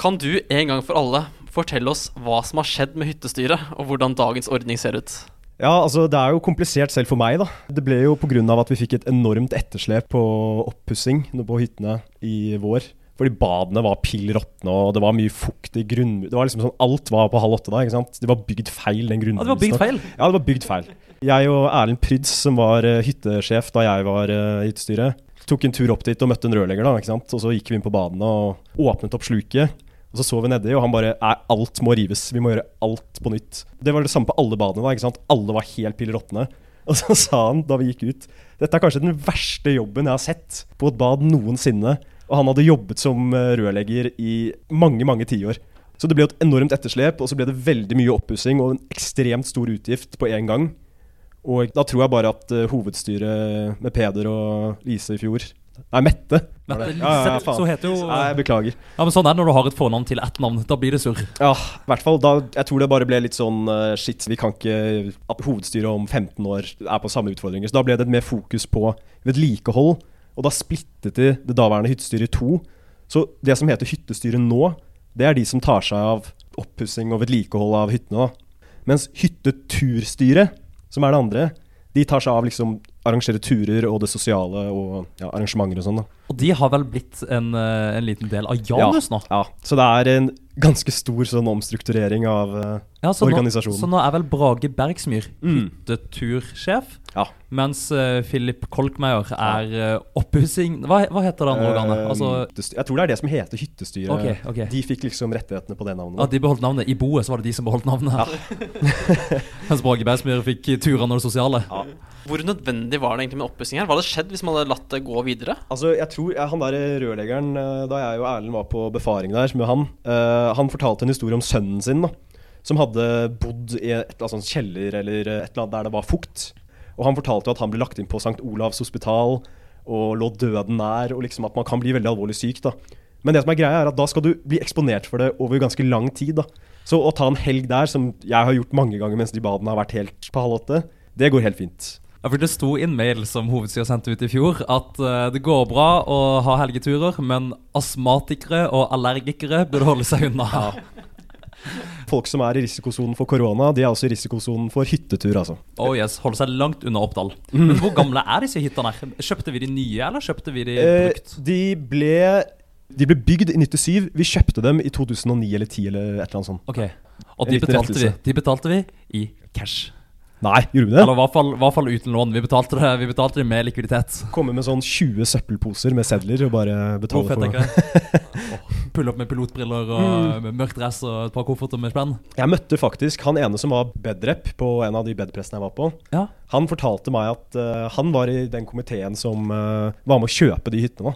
kan du en gang for alle fortelle oss hva som har skjedd med hyttestyret, og hvordan dagens ordning ser ut? Ja, altså Det er jo komplisert selv for meg. da. Det ble jo pga. at vi fikk et enormt etterslep på oppussing på hyttene i vår. Fordi badene var pill råtne, og det var mye fukt i grunnmuren. Det var liksom sånn, Alt var på halv åtte da. ikke sant? Det var bygd feil, den Ja, det var bygd feil. Ja, det var bygd feil. Jeg og Erlend Pryds, som var eh, hyttesjef da jeg var uh, hyttestyret, tok en tur opp dit og møtte en rørlegger. da, ikke sant? Og så gikk vi inn på badene og åpnet opp sluket. Og så så vi nedi, og han bare "Nei, Alt må rives. Vi må gjøre alt på nytt. Det var det samme på alle badene. da, ikke sant? Alle var helt pill råtne. Og så sa han da vi gikk ut Dette er kanskje den verste jobben jeg har sett på et bad noensinne. Og han hadde jobbet som eh, rørlegger i mange, mange tiår. Så det ble et enormt etterslep, og så ble det veldig mye oppussing og en ekstremt stor utgift på én gang. Og da tror jeg bare at eh, hovedstyret med Peder og Lise i fjor Nei, Mette. Mette. Ja, ja, ja, så heter jo Nei, jeg beklager. Ja, men Sånn er det når du har et fornavn til ett navn. Da blir det surr. Ja, i hvert fall da Jeg tror det bare ble litt sånn uh, Shit, vi kan ikke At hovedstyret om 15 år er på samme utfordringer. Så da ble det mer fokus på vedlikehold. Og da splittet de det daværende hyttestyret i to. Så det som heter hyttestyret nå, det er de som tar seg av oppussing og vedlikehold av hyttene. da. Mens hytteturstyret, som er det andre, de tar seg av liksom arrangere turer og det sosiale og ja, arrangementer og sånn. Og de har vel blitt en, eh, en liten del av Janus nå? Ja, så det er en ganske stor sånn omstrukturering av eh, Ja, så nå, så nå er vel Brage Bergsmyr Mm. hyttetursjef, Ja. mens uh, Philip Kolkmeier er uh, oppussing hva, hva heter det andre organet? Eh, Altså, jeg tror det er det som heter hyttestyret. Okay, okay. De fikk liksom rettighetene på det navnet. Ja, de beholdt navnet. I boet så var det de som beholdt navnet. Mens Brage Bergsmyr fikk turene og det sosiale. Hvor nødvendig var det egentlig med oppussing her? Hva hadde skjedd hvis man hadde latt det gå videre? Altså, jeg tror jeg, Han der rørleggeren, da jeg og Erlend var på befaring der med han, uh, han fortalte en historie om sønnen sin, da. Som hadde bodd i et eller annet kjeller eller et eller annet der det var fukt. Og han fortalte jo at han ble lagt inn på St. Olavs hospital og lå døden nær, og liksom at man kan bli veldig alvorlig syk, da. Men det som er greia er at da skal du bli eksponert for det over ganske lang tid. da. Så å ta en helg der, som jeg har gjort mange ganger mens de badene har vært helt på halv åtte, det går helt fint. Ja, for Det sto i en mail som hovedsida sendte ut i fjor, at eh, det går bra å ha helgeturer, men astmatikere og allergikere burde holde seg unna. Folk som er i risikosonen for korona, de er også i risikosonen for hyttetur, altså. Oh yes, Holde seg langt unna Oppdal. Men hvor gamle er disse hyttene? Kjøpte vi de nye, eller kjøpte vi de Eh, brukt? de ble De ble bygd i 97. Vi kjøpte dem i 2009 eller 10 eller et eller annet sånt. Ok. Og de betalte vi. De betalte vi i cash. Nei, gjorde vi det? Eller i hvert fall, i hvert fall uten lån. Vi betalte det Vi betalte det med likviditet. Komme med sånn 20 søppelposer med sedler og bare Hvor betale fett for det? Pulle opp med pilotbriller og Mm. med mørkt dress og et par kofferter med spenn. Jeg møtte faktisk han ene som var bedrep på en av de bedpressene jeg var på. Ja. Han fortalte meg at uh, han var i den komiteen som uh, var med å kjøpe de hyttene.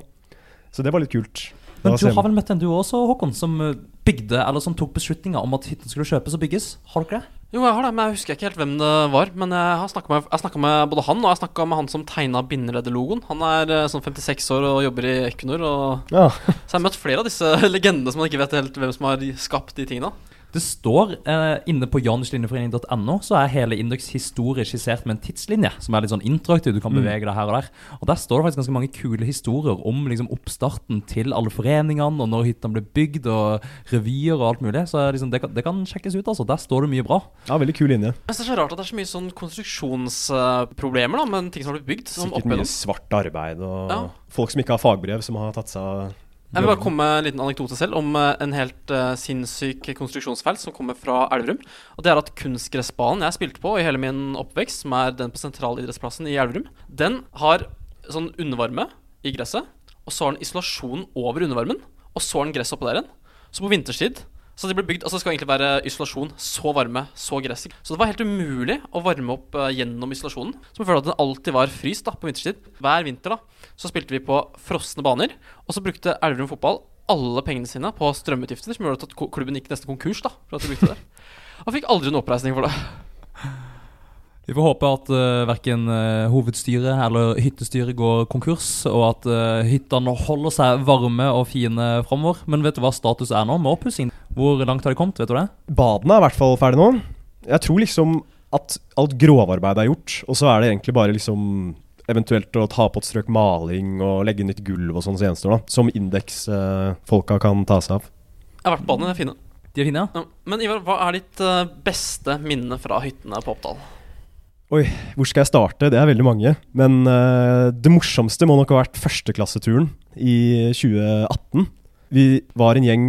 Så det var litt kult. Men du har vel møtt en du også, Håkon, som eh, bygde, eller som tok beslutninga om at hytten skulle kjøpes og bygges? Har dere det? Jo, jeg har det, men jeg husker ikke helt hvem det var. Men jeg har snakka med, med både han og jeg snakka med han som tegna binderedderlogoen. Han er eh, sånn 56 år og jobber i Equinor. Og... Ja. Så jeg har møtt flere av disse legendene som man ikke vet helt hvem som har skapt de tingene. Det står eh, inne på januslinjeforening.no så er hele Indeks historie skissert med en tidslinje som er litt sånn interaktiv. Du kan Mm. bevege deg her og der. Og Der står det faktisk ganske mange kule historier om liksom oppstarten til alle foreningene, og når hyttene ble bygd, og revyer og alt mulig. Så liksom, det, kan, det kan sjekkes ut, altså. Der står det mye bra. ja, veldig kul linje. Jeg synes det er så rart at det er så mye sånn konstruksjonsproblemer da med ting som har blitt bygd. Sikkert mye svart arbeid og Ja. folk som ikke har fagbrev, som har tatt seg av Jeg vil bare komme med en liten anekdote selv om eh, en helt uh, sinnssyk konstruksjonsfeil som kommer fra Elverum. Og det er at kunstgressbanen jeg spilte på i hele min oppvekst, som er den på sentralidrettsplassen i Elverum, den har sånn undervarme i gresset, og så har den isolasjon over undervarmen, og så har den gress oppå der igjen. Så på vinterstid så det ble bygd, altså det skal egentlig være isolasjon, så varme, så gress. Så det var helt umulig å varme opp eh, gjennom isolasjonen. Som følte at den alltid var fryst da, på vinterstid. Hver vinter da, så spilte vi på frosne baner. Og så brukte Elverum fotball alle pengene sine på strømutgifter, som gjorde at klubben gikk nesten konkurs. da, for at de brukte det. Og fikk aldri noen oppreisning for det. Vi får håpe at uh, verken hovedstyret eller hyttestyret går konkurs, og at uh, hyttene holder seg varme og fine framover. Men vet du hva status er nå med oppussing? Hvor langt har de kommet? vet du det? Badene er i hvert fall ferdig nå. Jeg tror liksom at alt grovarbeidet er gjort, og så er det egentlig bare liksom eventuelt å ta på et strøk maling og legge nytt gulv og sånn som gjenstår, da. Som Indeks-folka kan ta seg av. Jeg har vært på badene, de er fine. De er fine, ja? Ja. Men Ivar, hva er ditt eh, beste minne fra hyttene på Oppdal? Oi, Hvor skal jeg starte? Det er veldig mange. Men uh, det morsomste må nok ha vært førsteklasseturen i 2018. Vi var en gjeng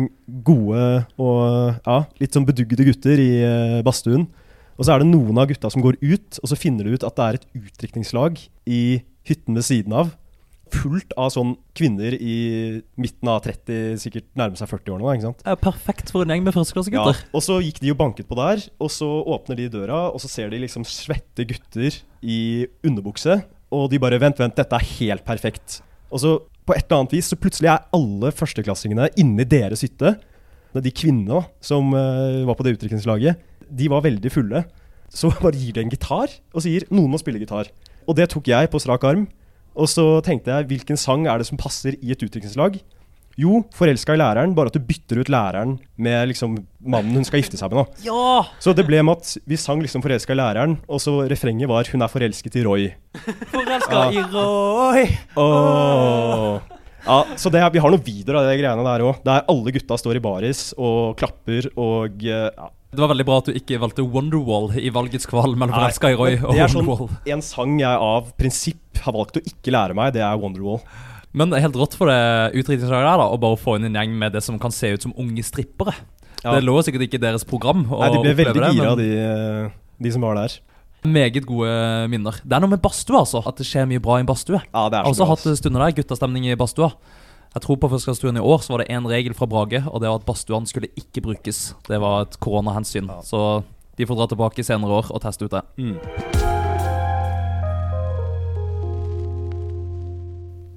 gode og ja, litt sånn bedugde gutter i uh, badstuen. Og så er det noen av gutta som går ut, og så finner du ut at det er et utdrikningslag i hytten ved siden av. Fullt av sånn kvinner i midten av 30, sikkert nærmer seg 40-årene. ikke sant? Det er jo perfekt for en gjeng med Ja, og så gikk de og banket på der, og så åpner de døra, og så ser de liksom svette gutter i underbukse, og de bare Vent, vent, dette er helt perfekt. Og så på et eller annet vis så plutselig er alle førsteklassingene inni deres hytte. De kvinnene som uh, var på det utdrikningslaget, de var veldig fulle. Så bare gir de en gitar og sier 'noen må spille gitar'. Og det tok jeg på strak arm. Og så tenkte jeg hvilken sang er det som passer i et utdrikningslag? Jo, 'Forelska i læreren', bare at du bytter ut læreren med liksom mannen hun skal gifte seg med. da. Ja! Så det ble med at vi sang liksom 'Forelska i læreren', og så refrenget var 'Hun er forelsket i Roy'. Forelska i Roy! Oh. Ja, så det, vi har noen videoer av de greiene der òg. Der alle gutta står i baris og klapper og eh, ja. Det var veldig bra at du ikke valgte Wonderwall i valgets kval mellom Nei, i Roy og det er sånn en sang jeg av prinsipp har valgt å ikke lære meg, det er Wonderwall. Men det er helt rått for det utdrikningslaget der da, å bare få inn en gjeng med det som kan se ut som unge strippere. Ja. Det lå sikkert ikke i deres program. Nei, de ble veldig gira, de, eh, de som var der. Meget gode minner. Det er noe med badstue, altså. At det skjer mye bra i en badstue. Ja, det Jeg er har så også bra. hatt stunder der, guttastemning i badstua. Jeg tror på førstegangstuen i år så var det én regel fra Brage, og det var at badstuene skulle ikke brukes. Det var et koronahensyn. Ja. Så de får dra tilbake senere år og teste ut det. Mm.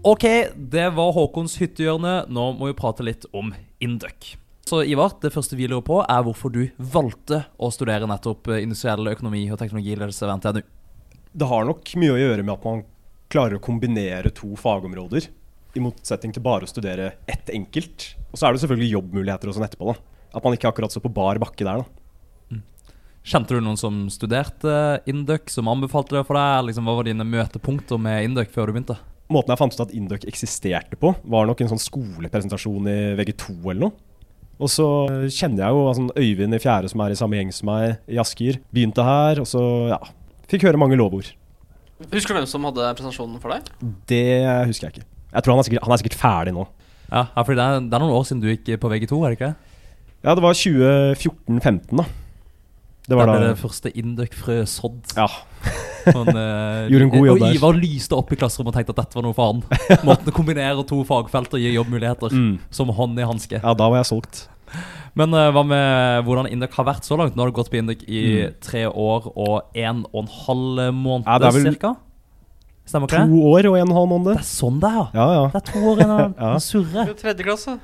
Ok, det var Håkons hyttehjørne. Nå må vi prate litt om Induc. Så Ivar, det første vi lurer på, er hvorfor du valgte å studere nettopp eh, industriell økonomi og teknologiledelse ved NTNU. Det har nok mye å gjøre med at man klarer å kombinere to fagområder. I motsetning til bare å studere ett enkelt. Og så er det selvfølgelig jobbmuligheter og sånn etterpå. da. At man ikke akkurat står på bar bakke der. da. Kjente du noen som studerte Induc, som anbefalte det for deg? Liksom, hva var dine møtepunkter med Induc før du begynte? Måten jeg fant ut at Induc eksisterte på, var nok en sånn skolepresentasjon i VG2 eller noe. Og så kjenner jeg jo altså, Øyvind i fjerde som er i samme gjeng som meg i Asker. Begynte her, og så ja, fikk høre mange lovord. Husker du hvem som hadde presentasjonen for deg? Det husker jeg ikke. Jeg tror han er sikkert, han er sikkert ferdig nå. Ja, ja for det er, det er noen år siden du gikk på VG2, er det ikke det? Ja, det var 2014-15, da. Det var da ble det første Induc-frø sådd. Ja. Men, uh, Gjorde en god jobb og der. Ivar lyste opp i klasserommet og tenkte at dette var noe for han. Måten å kombinere to fagfelt og gi jobbmuligheter. Mm. Som hånd i hanske. Ja, da var jeg solgt. Men uh, hva med hvordan Induk har vært så langt? Nå har du gått på Induk i Mm. tre år og en og en halv måned Ja, vel cirka? Stemmer To ikke det? år og en og en halv Det er sånn det er, ja. Ja, ja. Det er to år og en halv Ja. surre. Du er Tredje klasse.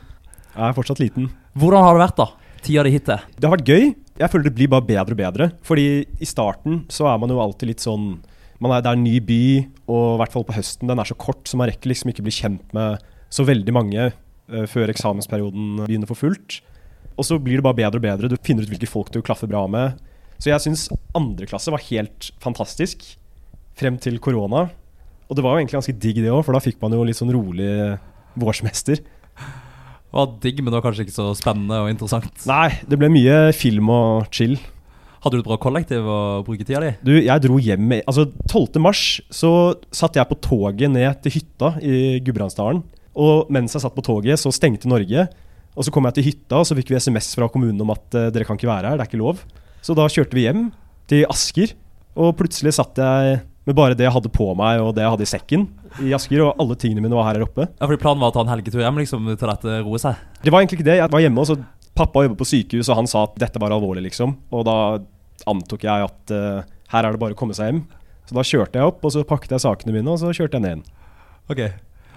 Jeg er fortsatt liten. Hvordan har det vært, da? Tida di hittil? Det har vært gøy. Jeg føler det blir bare bedre og bedre. Fordi i starten så er man jo alltid litt sånn man er, Det er en ny by, og i hvert fall på høsten. Den er så kort, så man rekker liksom ikke bli kjent med så veldig mange uh, før eksamensperioden begynner for fullt. Og så blir det bare bedre og bedre. Du finner ut hvilke folk du klaffer bra med. Så jeg syns andre klasse var helt fantastisk frem til korona. Og det var jo egentlig ganske digg, det òg, for da fikk man jo litt sånn rolig vårsemester. Det var digg, men det var kanskje ikke så spennende og interessant. Nei, det ble mye film og chill. Hadde du et bra kollektiv å bruke tida di? Du, jeg dro hjem Altså, 12. mars så satt jeg på toget ned til hytta i Gudbrandsdalen. Og mens jeg satt på toget, så stengte Norge. Og så kom jeg til hytta, og så fikk vi SMS fra kommunen om at eh, dere kan ikke være her, det er ikke lov. Så da kjørte vi hjem til Asker, og plutselig satt jeg med bare det jeg hadde på meg og det jeg hadde i sekken i Asker, og alle tingene mine var her oppe. Ja, fordi Planen var å ta en helgetur hjem liksom, til dette roer seg? Det var egentlig ikke det. Jeg var hjemme, og så pappa jobber på sykehus, og han sa at dette var alvorlig, liksom. Og da antok jeg at uh, her er det bare å komme seg hjem. Så da kjørte jeg opp, og så pakket jeg sakene mine, og så kjørte jeg ned igjen. Ok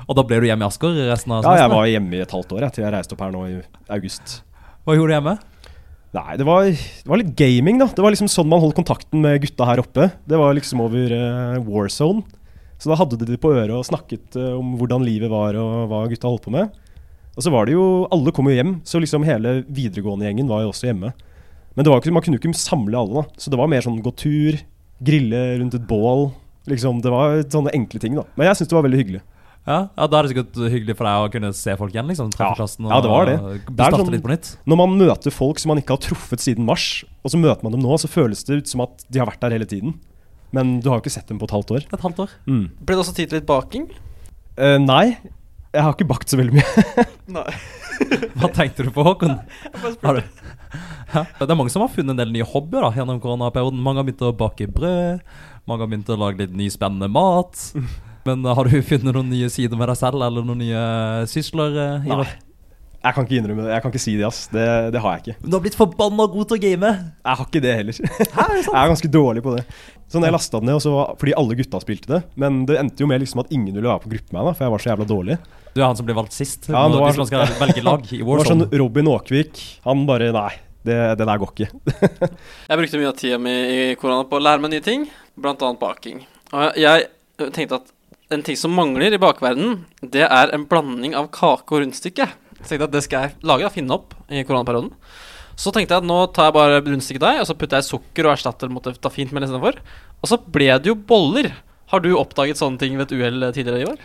Og da ble du hjemme i Asker resten av Ja, jeg var hjemme i et halvt år jeg, til jeg reiste opp her nå i august. Hva gjorde du hjemme? Nei, det var, det var litt gaming, da. Det var liksom sånn man holdt kontakten med gutta her oppe. Det var liksom over uh, Warzone. Så da hadde de det på øret og snakket uh, om hvordan livet var og hva gutta holdt på med. Og så var det jo Alle kom jo hjem, så liksom hele videregående-gjengen var jo også hjemme. Men det var ikke, man kunne jo ikke samle alle, da. Så det var mer sånn gå tur, grille rundt et bål. Liksom, Det var sånne enkle ting, da. Men jeg syns det var veldig hyggelig. Ja, ja, Da er det sikkert hyggelig for deg å kunne se folk igjen. liksom Ja. klassen og Ja, det var det. Det er sånn- litt på nytt. Når man møter folk som man ikke har truffet siden mars, og så møter man dem nå, så føles det ut som at de har vært der hele tiden. Men du har jo ikke sett dem på et halvt år. Et halvt år. Mm. Ble det også tid til litt baking? Uh, nei, Jeg har ikke bakt så veldig mye. Nei. Hva tenkte du på, Håkon? Har du? Ja. Det er mange som har funnet en del nye hobbyer da, gjennom koronaperioden. Mange har begynt å bake brød. Mange har begynt å lage litt ny spennende mat. Men uh, har du funnet noen nye sider med deg selv, eller noen nye sysler? Uh, Nei. Jeg kan ikke innrømme det. Jeg kan ikke si det, ass. Det, det har jeg ikke. Du har blitt forbanna god til å game! Jeg har ikke det heller. jeg er ganske dårlig på det. Så når jeg lasta den ned, og så var, fordi alle gutta spilte det Men det endte jo med liksom at ingen ville være på gruppe med meg, da, for jeg var så jævla dårlig. Du er han som ble valgt sist? Ja, det var- hvis man skal velge lag i Det var sånn Robin Aakvik. Han bare Nei, det, det der går ikke. Jeg brukte mye av tida mi i korona på å lære meg nye ting, bl.a. baking. Og jeg tenkte at en ting som mangler i bakverdenen, det er en blanding av kake og rundstykke. Så tenkte jeg at det skal jeg lage, og finne opp i koronaperioden. Så tenkte jeg at nå tar jeg bare rundstykkedeig, og så putter jeg sukker og erstatter mot det fint med istedenfor. Og så ble det jo boller. Har du oppdaget sånne ting ved et uhell tidligere i år?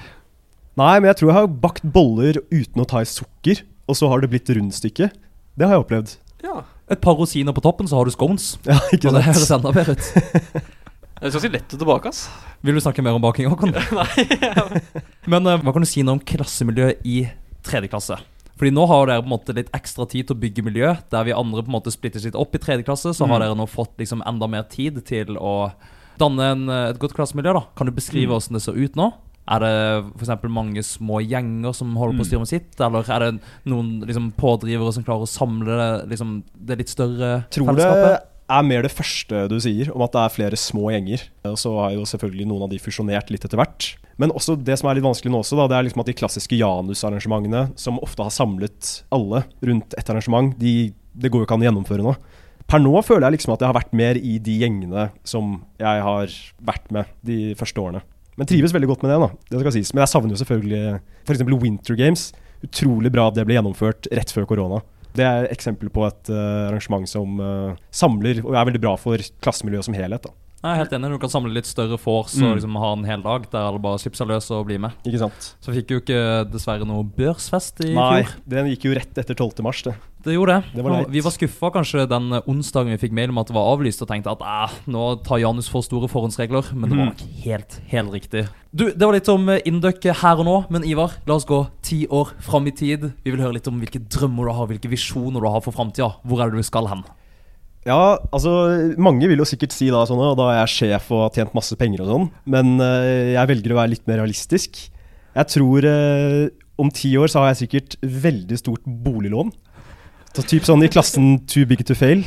Nei, men jeg tror jeg har bakt boller uten å ta i sukker, og så har det blitt rundstykke. Det har jeg opplevd. Ja. Et par rosiner på toppen, så har du scones. Ja, ikke Og det høres sant? enda bedre ut. Det er ganske lett å tilbake, ass. Vil du snakke mer om baking, Håkon? Men uh, hva kan du si nå om klassemiljøet i tredje klasse? Fordi nå har dere på en måte litt ekstra tid til å bygge miljø. Der vi andre på en måte splittes litt opp i tredje klasse, så har Mm. dere nå fått liksom enda mer tid til å danne en, eh, et godt klassemiljø. da. Kan du beskrive Mm. hvordan det ser ut nå? Er det f.eks. mange små gjenger som holder på å Mm. styre med sitt? Eller er det noen liksom, pådrivere som klarer å samle det, liksom, det litt større tror det er mer det første du sier, om at det er flere små gjenger. Og så har jo selvfølgelig noen av de fusjonert litt etter hvert. Men også det som er litt vanskelig nå også, da, det er liksom at de klassiske Janus-arrangementene, som ofte har samlet alle rundt et arrangement, de, det går jo ikke an å gjennomføre nå. Per nå føler jeg liksom at jeg har vært mer i de gjengene som jeg har vært med de første årene. Men trives veldig godt med det, da. Det skal sies. Men jeg savner jo selvfølgelig f.eks. Winter Games. Utrolig bra at det ble gjennomført rett før korona. Det er et eksempel på et eh, arrangement som eh, samler og er veldig bra for klassemiljøet som helhet. da. Jeg er helt enig. Du kan samle litt større force Mm. og liksom ha en hel dag der alle bare slipper seg løs og blir med. Ikke sant? Så fikk jo ikke dessverre noe børsfest i Nei, fjor. den gikk jo rett etter 12. mars, det. Det gjorde det. Det var vi var skuffa kanskje den onsdagen vi fikk mail om at det var avlyst, og tenkte at eh, nå tar Janus for store forhåndsregler. Men det var Mm. nok helt, helt riktig. Du, Det var litt om eh, Induc her og nå, men Ivar, la oss gå ti år fram i tid. Vi vil høre litt om hvilke drømmer du har, hvilke visjoner du har for framtida. Hvor er det du skal hen? Ja, altså Mange vil jo sikkert si da sånn, og da er jeg sjef og har tjent masse penger og sånn, men uh, jeg velger å være litt mer realistisk. Jeg tror uh, om ti år så har jeg sikkert veldig stort boliglån. Så typ sånn i klassen too big to fail,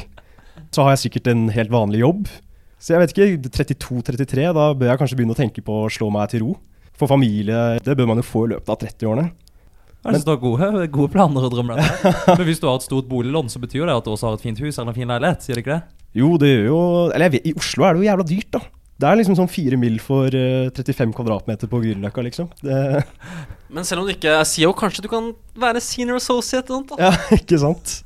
så har jeg sikkert en helt vanlig jobb. Så jeg vet ikke, 32-33, da bør jeg kanskje begynne å tenke på å slå meg til ro. For familie, det bør man jo få i løpet av 30-årene. Jeg synes du har gode, gode planer og drømmer. Men hvis du har et stort boliglån, så betyr det at du også har et fint hus eller en fin leilighet. Sier det ikke det? Jo, det gjør jo Eller jeg vet, i Oslo er det jo jævla dyrt, da. Det er liksom sånn fire mil for uh, 35 kvadratmeter på Grünerløkka, liksom. Det, Men selv om du ikke er CEO, kanskje du kan være senior associate eller noe? da? ja, ikke sant?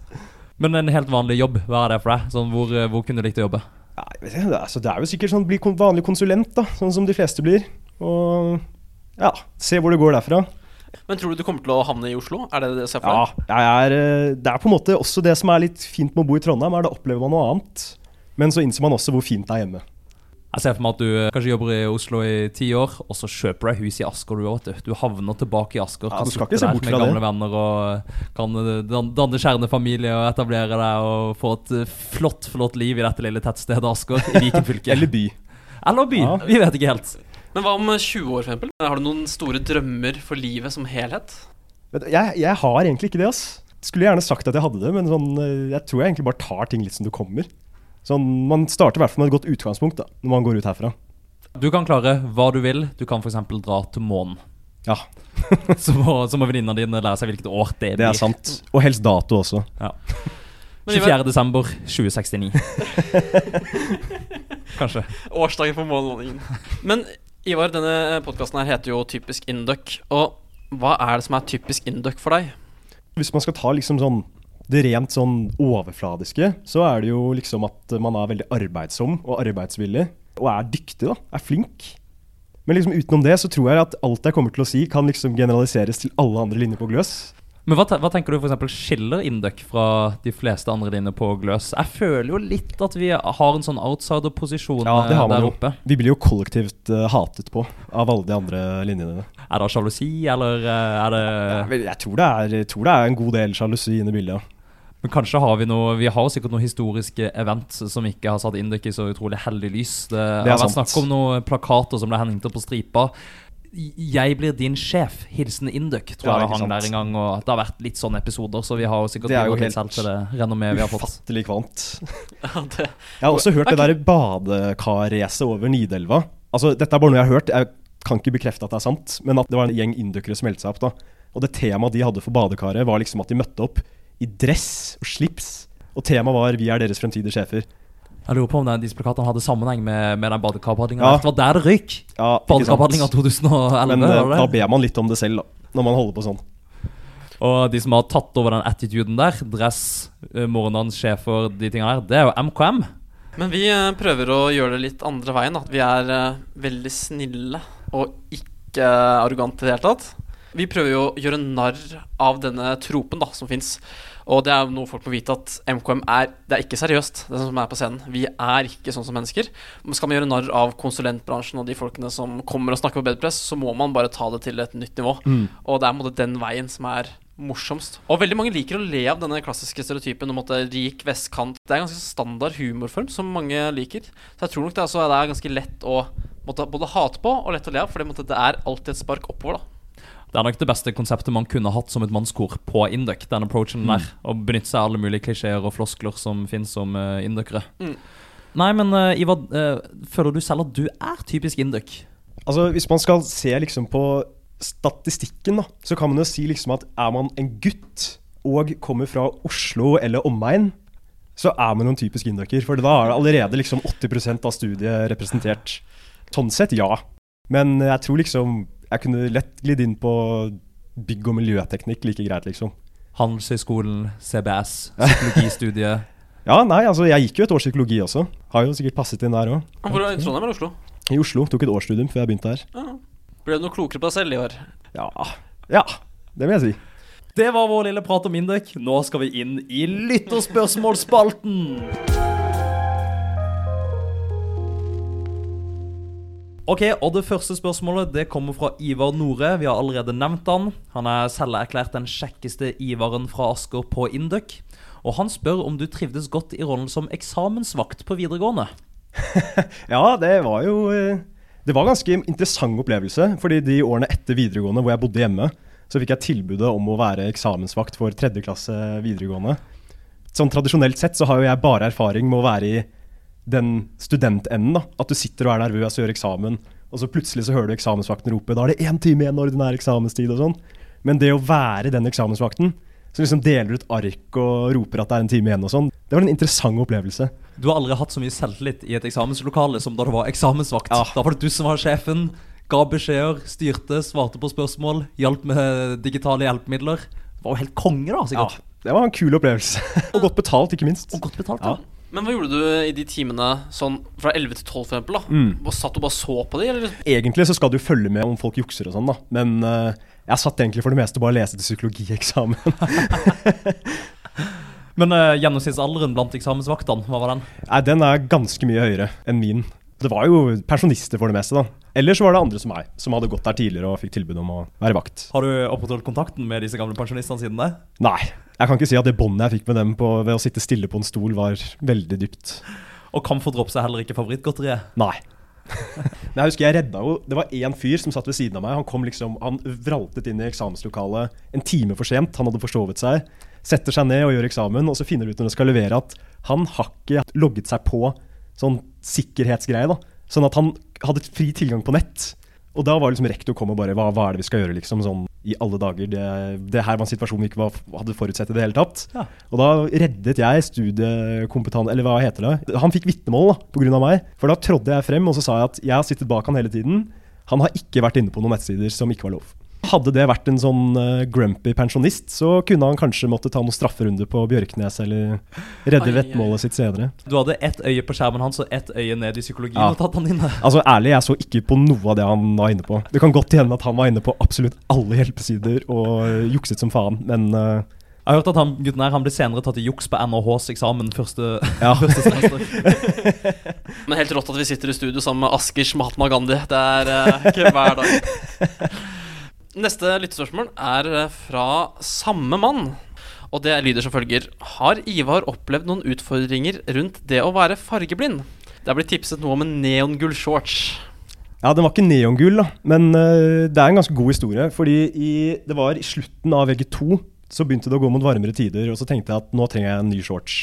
Men en helt vanlig jobb, hva er det for deg? Sånn, hvor, eh, hvor kunne du likt å jobbe? Ja, jeg vet ikke, det, er, altså, det er jo sikkert sånn bli vanlig konsulent, da. Sånn som de fleste blir. Og ja, se hvor det går derfra. Men tror du du kommer til å havne i Oslo? Er det det du ser for Ja, deg? jeg er, eh, det er på en måte også det som er litt fint med å bo i Trondheim, er da opplever man noe annet. Men så innser man også hvor fint det er hjemme. Jeg ser for meg at du eh, kanskje jobber i Oslo i ti år, og så kjøper du deg hus i Asker. Du, vet du. du havner tilbake i Asker. Ja, du skal ikke se bort med fra gamle det. venner og eh, kan dan- danne kjernefamilie og etablere deg og få et flott, flott liv i dette lille tettstedet Asker i Viken fylke. Eller by. Eller by. Ja. Vi vet ikke helt. Men hva om 20 år, for eksempel? Har du noen store drømmer for livet som helhet? Jeg, jeg har egentlig ikke det, ass. Skulle gjerne sagt at jeg hadde det, men sånn, eh, jeg tror jeg egentlig bare tar ting litt som det kommer. Sånn, Man starter i hvert fall med et godt utgangspunkt da, når man går ut herfra. Du kan klare hva du vil. Du kan f.eks. dra til månen. Ja, Så må, så må venninna dine lære seg hvilket år det blir. det er sant. Og helst dato også. Ja. Ivar, 24. desember 2069. Kanskje. årsdagen for månelandingen. Men Ivar, denne podkasten her heter jo Typisk Induc. Og hva er det som er typisk Induc for deg? Hvis man skal ta liksom sånn det rent sånn overfladiske, så er det jo liksom at man er veldig arbeidsom og arbeidsvillig. Og er dyktig, da. Er flink. Men liksom utenom det så tror jeg at alt jeg kommer til å si, kan liksom generaliseres til alle andre linjer på Gløs. Men hva, hva tenker du for eksempel skiller Induc fra de fleste andre dine på Gløs? Jeg føler jo litt at vi har en sånn outsider-posisjon Ja, det har eh, man der jo. oppe. Vi blir jo kollektivt uh, hatet på av alle de andre linjene. Er det sjalusi, eller eh, er det ja, Jeg tror det er, jeg tror det er en god del sjalusi inne i bildet. Men kanskje har vi noe Vi har sikkert noen historiske event som ikke har satt Induc i så utrolig heldig lys. Det, Det er har vært snakk om noen plakater som ble hengt opp på stripa. Jeg blir din sjef. Hilsen Induc, tror Ja, jeg det hang sant. der en gang. Og det har vært litt sånne episoder, så vi har jo sikkert er bidratt litt helt selv til det renommeet vi har fått. Ufattelig kvant. Jeg har også hørt det der badekarracet over Nidelva. Altså, dette er bare noe jeg har hørt. Jeg kan ikke bekrefte at det er sant, men at det var en gjeng indukere som meldte seg opp. da. Og det temaet de hadde for badekaret, var liksom at de møtte opp i dress og slips. Og temaet var 'Vi er deres fremtidige sjefer'. Jeg lurer på om den, disse plakatene hadde sammenheng med, med den badekarpadlinga. Ja. Det var der det røyk! Ja. Badekarpadlinga 2011. Men var det da ber man litt om det selv, da. Når man holder på sånn. Og de som har tatt over den attituden der, dress, eh, morgendagens sjefer, de tingene der, det er jo MKM. Men vi eh, prøver å gjøre det litt andre veien. At vi er veldig snille og ikke arrogante i det hele tatt. Vi prøver jo å gjøre narr av denne tropen da, som fins. Og det er noe folk må vite at MKM er Det er ikke seriøst, det som er på scenen. Vi er ikke sånn som mennesker. Men skal man gjøre narr av konsulentbransjen og de folkene som kommer og snakker på bedpress, så må man bare ta det til et nytt nivå. Og det er måte den veien som er morsomst. Og veldig mange liker å le av denne klassiske stereotypen om at det er rik vestkant. Det er en ganske standard humorform som mange liker. Så jeg tror nok det er, altså, det er ganske lett å måtte, både hate på og lett å le av, for det, måtte, det er alltid et spark oppover. da Det er nok det beste konseptet man kunne hatt som et mannskor på Induc. Den approachen der. Å benytte seg av alle mulige klisjeer og floskler som finnes om uh, indukere. Mm. Nei, men uh, Ivar, uh, føler du selv at du er typisk Induc? Altså, Hvis man skal se liksom på statistikken, da, så kan man jo si liksom at er man en gutt og kommer fra Oslo eller omegn, så er man noen en typisk inducker. For da er det allerede liksom 80% av studiet representert. Sånn sett, ja. Men jeg tror liksom jeg kunne lett glidd inn på bygg- og miljøteknikk like greit, liksom. Handelshøyskolen, CBS, psykologistudiet. Ja, nei, altså jeg gikk jo et år psykologi også. Har jo sikkert passet inn der òg. Hvor i Trondheim eller Oslo? I Oslo. Tok et årsstudium før jeg begynte her. Ja. Ble du noe klokere på deg selv i år? Ja, ja det vil jeg si. Det var vår lille prat om Indek. Nå skal vi inn i lytterspørsmålsspalten. Ok, og Det første spørsmålet det kommer fra Ivar Nore. Vi har allerede nevnt han. Han er selverklært den kjekkeste Ivaren fra Asker på Induc. Og han spør om du trivdes godt i rollen som eksamensvakt på videregående. Ja, det var jo eh, Det var en ganske interessant opplevelse. Fordi de årene etter videregående hvor jeg bodde hjemme, så fikk jeg tilbudet om å være eksamensvakt for tredje klasse videregående. Sånn Tradisjonelt sett så har jo jeg bare erfaring med å være i den studentenden. da, At du sitter og er nervøs og gjør eksamen, og så plutselig så hører du eksamensvakten rope da er det én time igjen ordinær eksamenstid og sånn. Men det å være den eksamensvakten som liksom deler ut ark og roper at det er en time igjen og sånn, det var en interessant opplevelse. Du har aldri hatt så mye selvtillit i et eksamenslokale som da du var eksamensvakt. Ja. Da var det du som var sjefen, ga beskjeder, styrte, svarte på spørsmål, hjalp med digitale hjelpemidler. Det var jo helt konge, da, sikkert. Ja, det var en kul opplevelse. og godt betalt, ikke minst. Og godt betalt, Ja. da. Men hva gjorde du i de timene sånn fra 11 til 12 for eksempel, da? Mm. Satt du bare så på de, eller? Egentlig så skal du følge med om folk jukser og sånn, da. Men uh, jeg satt egentlig for det meste bare og leste til psykologieksamen. Men uh, gjennomsnittsalderen blant eksamensvaktene, hva var den? Nei, den er ganske mye høyere enn min. Det var jo pensjonister for det meste, da. Eller så var det andre som meg, som hadde gått der tidligere og fikk tilbud om å være vakt. Har du opprettholdt kontakten med disse gamle pensjonistene siden det? Nei, jeg kan ikke si at det båndet jeg fikk med dem på, ved å sitte stille på en stol, var veldig dypt. Og Camphor Drops er heller ikke favorittgodteriet. Nei. Men jeg husker jeg redda jo Det var én fyr som satt ved siden av meg. Han kom liksom, han vraltet inn i eksamenslokalet en time for sent. Han hadde forsovet seg. Setter seg ned og gjør eksamen, og så finner du ut når du skal levere at han har ikke logget seg på sånn sikkerhetsgreie. da Sånn at han hadde fri tilgang på nett. Og da var liksom rektor kom og bare hva, hva er det vi skal gjøre, liksom? Sånn i alle dager. Det, det her var en situasjon vi ikke var, hadde forutsett i det hele tatt. Ja. Og da reddet jeg studiekompetanse Eller hva heter det? Han fikk vitnemål pga. meg. For da trådde jeg frem og så sa jeg at jeg har sittet bak han hele tiden. Han har ikke vært inne på noen nettsider som ikke var lov. Hadde det vært en sånn eh, grumpy pensjonist, så kunne han kanskje måtte ta noen strafferunde på Bjørknes eller redde vettmålet sitt senere. Du hadde ett øye på skjermen hans og ett øye ned i psykologien Ja. og tatt han inne. Altså Ærlig, jeg så ikke på noe av det han var inne på. Det kan godt hende at han var inne på absolutt alle hjelpesider og jukset som faen, men uh, Jeg har hørt at han gutten her han ble senere tatt i juks på NHHs eksamen første, ja. første semester. Men helt rått at vi sitter i studio sammen med Askers Mahatma Gandhi. Det er uh, ikke hver dag. Neste lyttespørsmål er eh, fra samme mann. Og det lyder som følger Har Ivar opplevd noen utfordringer rundt det å være fargeblind? Det er blitt tipset noe om en neongull shorts. Ja, den var ikke neongull, da. Men uh, det er en ganske god historie. Fordi i, det var i slutten av VG2 så begynte det å gå mot varmere tider. Og så tenkte jeg at nå trenger jeg en ny shorts.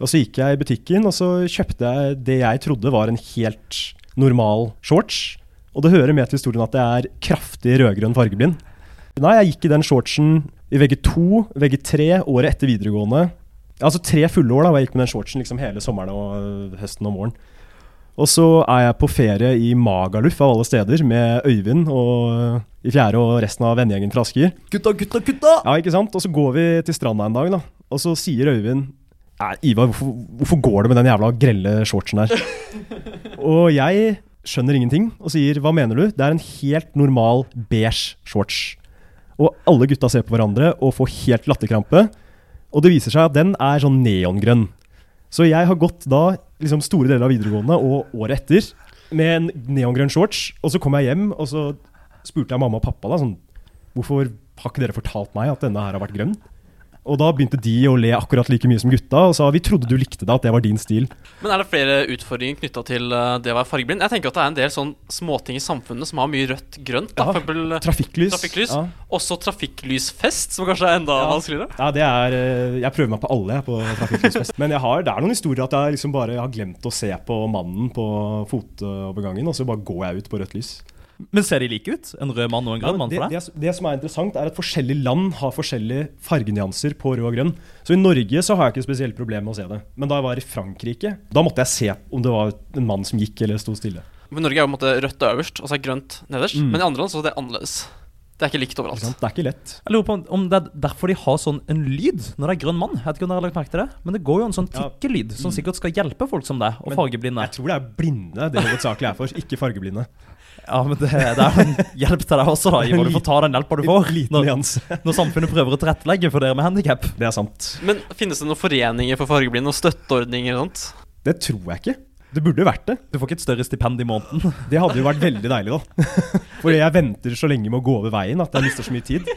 Og så gikk jeg i butikken og så kjøpte jeg det jeg trodde var en helt normal shorts. Og det hører med til historien at jeg er kraftig rødgrønn fargeblind. Nei, jeg gikk i den shortsen i VG2, VG3, året etter videregående. Altså tre fulle år da, hvor jeg gikk med den shortsen liksom hele sommeren og øh, høsten og våren. Og så er jeg på ferie i Magaluf av alle steder med Øyvind og i fjerde og resten av vennegjengen fra Asker. Gutta, gutta, gutta! Ja, ikke sant? Og så går vi til stranda en dag, da. Og så sier Øyvind Nei, Ivar, hvorfor, hvorfor går du med den jævla grelle shortsen der? og jeg skjønner ingenting og sier hva mener du? Det er en helt normal beige shorts. Og alle gutta ser på hverandre og får helt latterkrampe. Og det viser seg at den er sånn neongrønn. Så jeg har gått da liksom store deler av videregående og året etter med en neongrønn shorts. Og så kom jeg hjem, og så spurte jeg mamma og pappa da sånn Hvorfor har ikke dere fortalt meg at denne her har vært grønn? Og da begynte de å le akkurat like mye som gutta og sa vi trodde du likte det, at det var din stil. Men er det flere utfordringer knytta til eh, det å være fargeblind? Jeg tenker at det er en del sånn småting i samfunnet som har mye rødt-grønt. da. Ja. Eksempel eh, Trafikklys. Trafikklys. Ja. også trafikklysfest, som kanskje er enda Ja. vanskeligere. Ja, det er eh, Jeg prøver meg på alle jeg, på trafikklysfest. Men jeg har, det er noen historier at jeg liksom bare har glemt å se på mannen på fotovergangen, og så bare går jeg ut på rødt lys. Men ser de like ut? En rød mann og en grønn mann for deg? det, det som er interessant, er at forskjellige land har forskjellige fargenyanser på rød og grønn. Så i Norge så har jeg ikke spesielt problem med å se det. Men da jeg var i Frankrike, da måtte jeg se om det var en mann som gikk eller sto stille. Men Norge er jo på en måte rødt øverst, og så er grønt nederst. Mm. Men i andre land så er det annerledes. Det er ikke likt overalt. Det er ikke lett. Jeg lurer på om- det er derfor de har sånn en lyd når det er grønn mann. Jeg vet ikke om dere har lagt merke til det, men det går jo en sånn Ja. tikkelyd som sikkert skal hjelpe folk som deg, og Men fargeblinde. Jeg tror det er blinde det hovedsakelig er for, ikke fargeblinde. Ja, men det, det er en hjelp til deg også, da. Ivar. Du får ta den hjelpa du får Liten når, når samfunnet prøver å tilrettelegge for dere med handikap. Det er sant. Men finnes det noen foreninger for fargeblinde og støtteordninger og sånt? Det tror jeg ikke. Det burde vært det. Du får ikke et større stipend i måneden. Det hadde jo vært veldig deilig, da. Fordi jeg venter så lenge med å gå over veien at jeg mister så mye tid.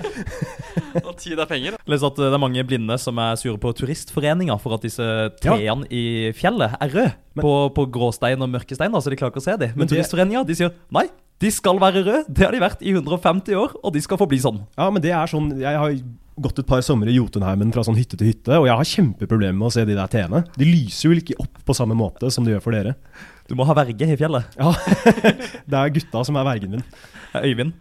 Og tid er penger. da. Les at eh, det er mange blinde som er sure på turistforeninger for at disse trærne i fjellet er røde på, på gråstein og mørkestein, da, så de klarer ikke å se dem. Men, Men det- turistforeninger de sier nei, de skal være røde. Det har de vært i 150 år, og de skal forbli sånn. Ja, men det er sånn Jeg har gått et par somre i Jotunheimen fra sånn hytte til hytte, og jeg har kjempeproblemer med å se de der T-ene. De lyser jo ikke opp på samme måte som de gjør for dere. Du må ha verge i fjellet. Ja, Det er gutta som er vergen min. Øyvind. Øyvind.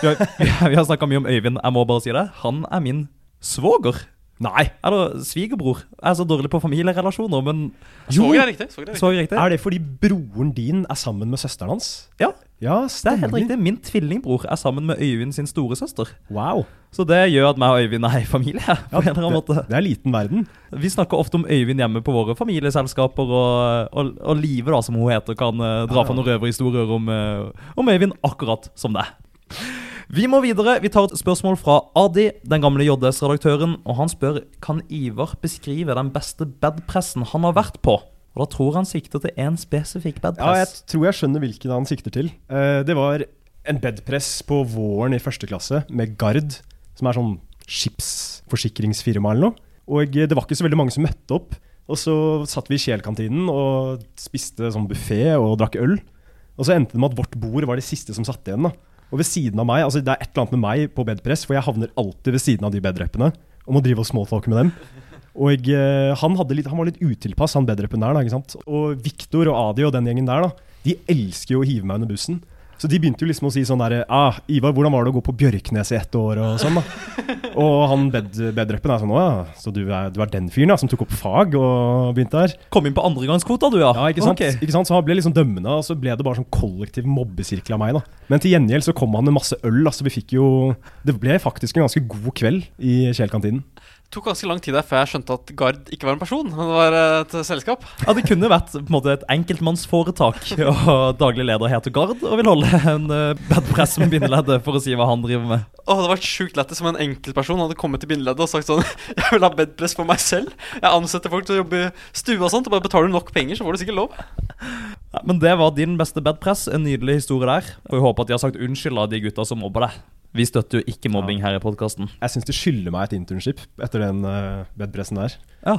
Vi har, vi har snakka mye om Øyvind. Jeg må bare si det. Han er min svoger. Nei! Eller svigerbror. Jeg er så dårlig på familierelasjoner, men Så er riktig. Så er riktig. så riktig. Er det fordi broren din er sammen med søsteren hans? Ja, Ja, det er helt riktig. Min tvillingbror er sammen med Øyvind sin storesøster. Wow. Så det gjør at meg og Øyvind er i familie. på en eller annen måte. det, det er liten verden. Vi snakker ofte om Øyvind hjemme på våre familieselskaper, og, og, og Live, da, som hun heter, kan eh, dra Ja. fra noen røverhistorier om, eh, om Øyvind akkurat som det. Vi må videre. Vi tar et spørsmål fra Adi, den gamle JS-redaktøren. og Han spør kan Ivar beskrive den beste bedpressen han har vært på. Og Da tror han sikter til én spesifikk Ja, jeg tror jeg skjønner hvilken han sikter til. Eh, det var en bedpress på våren i første klasse med Gard, som er sånn skipsforsikringsfirma eller noe. Og det var ikke så veldig mange som møtte opp. Og så satt vi i Kjel-kantinen og spiste sånn buffé og drakk øl. Og så endte det med at vårt bord var det siste som satt igjen. da. Og ved siden av meg, altså det er et eller annet med meg på bedpress, for jeg havner alltid ved siden av de bedreppene og må drive og smalltalke med dem. Og eh, han, litt, han var litt utilpass, han bedreppen der. da, ikke sant? Og Viktor og Adi og den gjengen der, da, de elsker jo å hive meg under bussen. Så de begynte jo liksom å si sånn derre ah, 'Ivar, hvordan var det å gå på Bjørknes i ett år?' og sånn, da. Og han bed, bedrappen er sånn 'Å ja, så du er, du er den fyren da som tok opp fag og begynte her?' Kom inn på andregangskvota, du, ja. Ja, ikke sant? Okay. ikke sant? Så han ble liksom dømmende, og så ble det bare sånn kollektiv mobbesirkel av meg. da. Men til gjengjeld så kom han med masse øl. altså vi fikk jo... Det ble faktisk en ganske god kveld i Kjell-kantinen. Det tok ganske lang tid der før jeg skjønte at Gard ikke var en person, men det var eh, et selskap. Ja, Det kunne vært på en måte et enkeltmannsforetak, og daglig leder heter Gard og vil holde en bad press med bindeleddet for å si hva han driver med. Åh, Det var sjukt lett som en enkeltperson hadde kommet til bindeleddet og sagt sånn Jeg vil ha bedpress for meg selv. Jeg ansetter folk til å jobbe i stue og sånt, og bare betaler du nok penger, så får du sikkert lov. Ja, men det var din beste bedpress. En nydelig historie der. Får håpe at de har sagt unnskyld av de gutta som mobber deg. Vi støtter jo ikke mobbing her i podkasten. Jeg syns de skylder meg et internship etter den uh, bedpressen der. Ja.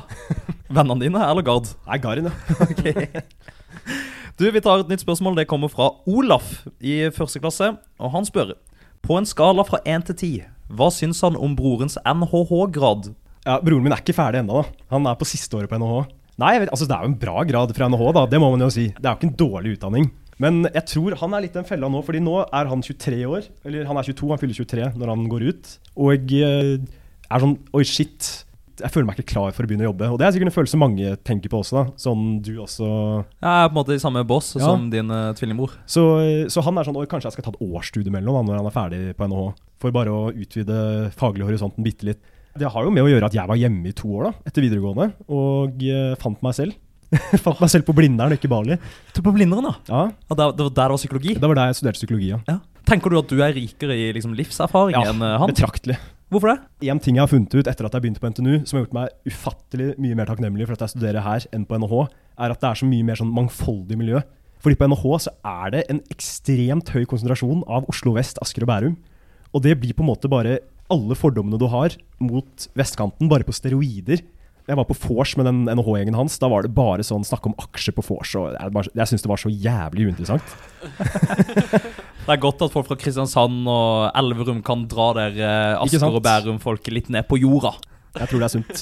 Vennene dine eller Gard? Nei, Garin, ja. Du, Vi tar et nytt spørsmål. Det kommer fra Olaf i første klasse. Og han spør På en skala fra 1 til 10, hva syns han om brorens NHH-grad? ja. Broren min er ikke ferdig ennå. Han er på siste året på NHH. Nei, vet, altså Det er jo en bra grad fra NHH, da. Det må man jo si. Det er jo ikke en dårlig utdanning. Men jeg tror han er litt den fella nå, fordi nå er han 23 år. Eller han er 22, han fyller 23 når han går ut. Og jeg er sånn Oi, shit. Jeg føler meg ikke klar for å begynne å jobbe. Og det er sikkert en følelse mange tenker på også. da Sånn du også Jeg er på en måte i samme boss Ja. som din uh, tvillingbror. så, så han er sånn Oi, kanskje jeg skal ta et årsstudiemellom da, når han er ferdig på NHH. For bare å utvide faglig horisonten bitte litt. Det har jo med å gjøre at jeg var hjemme i to år da, etter videregående, og uh, fant meg selv. fant meg selv på Blindern, ikke Bali. Du på Blindern, da? Ja, Ja, det, det var der det var psykologi? Det var der jeg studerte psykologi, ja. Ja. Tenker du at du er rikere i liksom, livserfaring enn eh, han? Betraktelig. Hvorfor det? En ting jeg har funnet ut etter at jeg begynte på NTNU, som har gjort meg ufattelig mye mer takknemlig for at jeg studerer her enn på NHH, er at det er så mye mer sånn mangfoldig miljø. Fordi på NHH så er det en ekstremt høy konsentrasjon av Oslo vest, Asker og Bærum. Og det blir på en måte bare alle fordommene du har mot vestkanten, bare på steroider. Jeg var på vors med den NHH-gjengen hans. Da var det bare sånn snakk om aksjer på vors. Jeg, jeg syns det var så jævlig uinteressant. Det er godt at folk fra Kristiansand og Elverum kan dra der eh? Asker og Bærum-folket litt ned på jorda. Jeg tror det er sunt.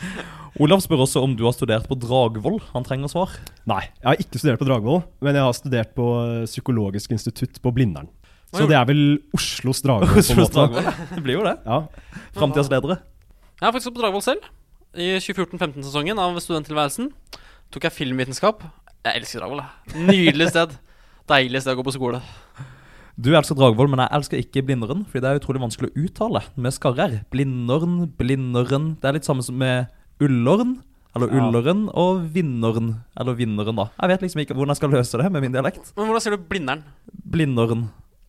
Olav spør også om du har studert på Dragvoll. Han trenger svar. Nei, jeg har ikke studert på Dragvoll, men jeg har studert på Psykologisk institutt på Blindern. Så det er vel Oslos Dragvoll, på en Oslos måte. Dragvoll. Det blir jo det. Ja. Framtidas ledere. Jeg har faktisk på Dragvoll selv. I 2014-15-sesongen av studenttilværelsen tok jeg filmvitenskap. Jeg elsker Dragvoll. jeg. Nydelig sted. Deilig sted å gå på skole. Du elsker Dragvoll, men jeg elsker ikke Blindern. Fordi det er utrolig vanskelig å uttale med skarrer. Blindern, Blindern Det er litt samme som med Ullorn, Eller Ja. Ulleren og Vinneren. Eller Vinneren, da. Jeg vet liksom ikke hvordan jeg skal løse det med min dialekt. Men hvordan sier du Blindern? Blindern.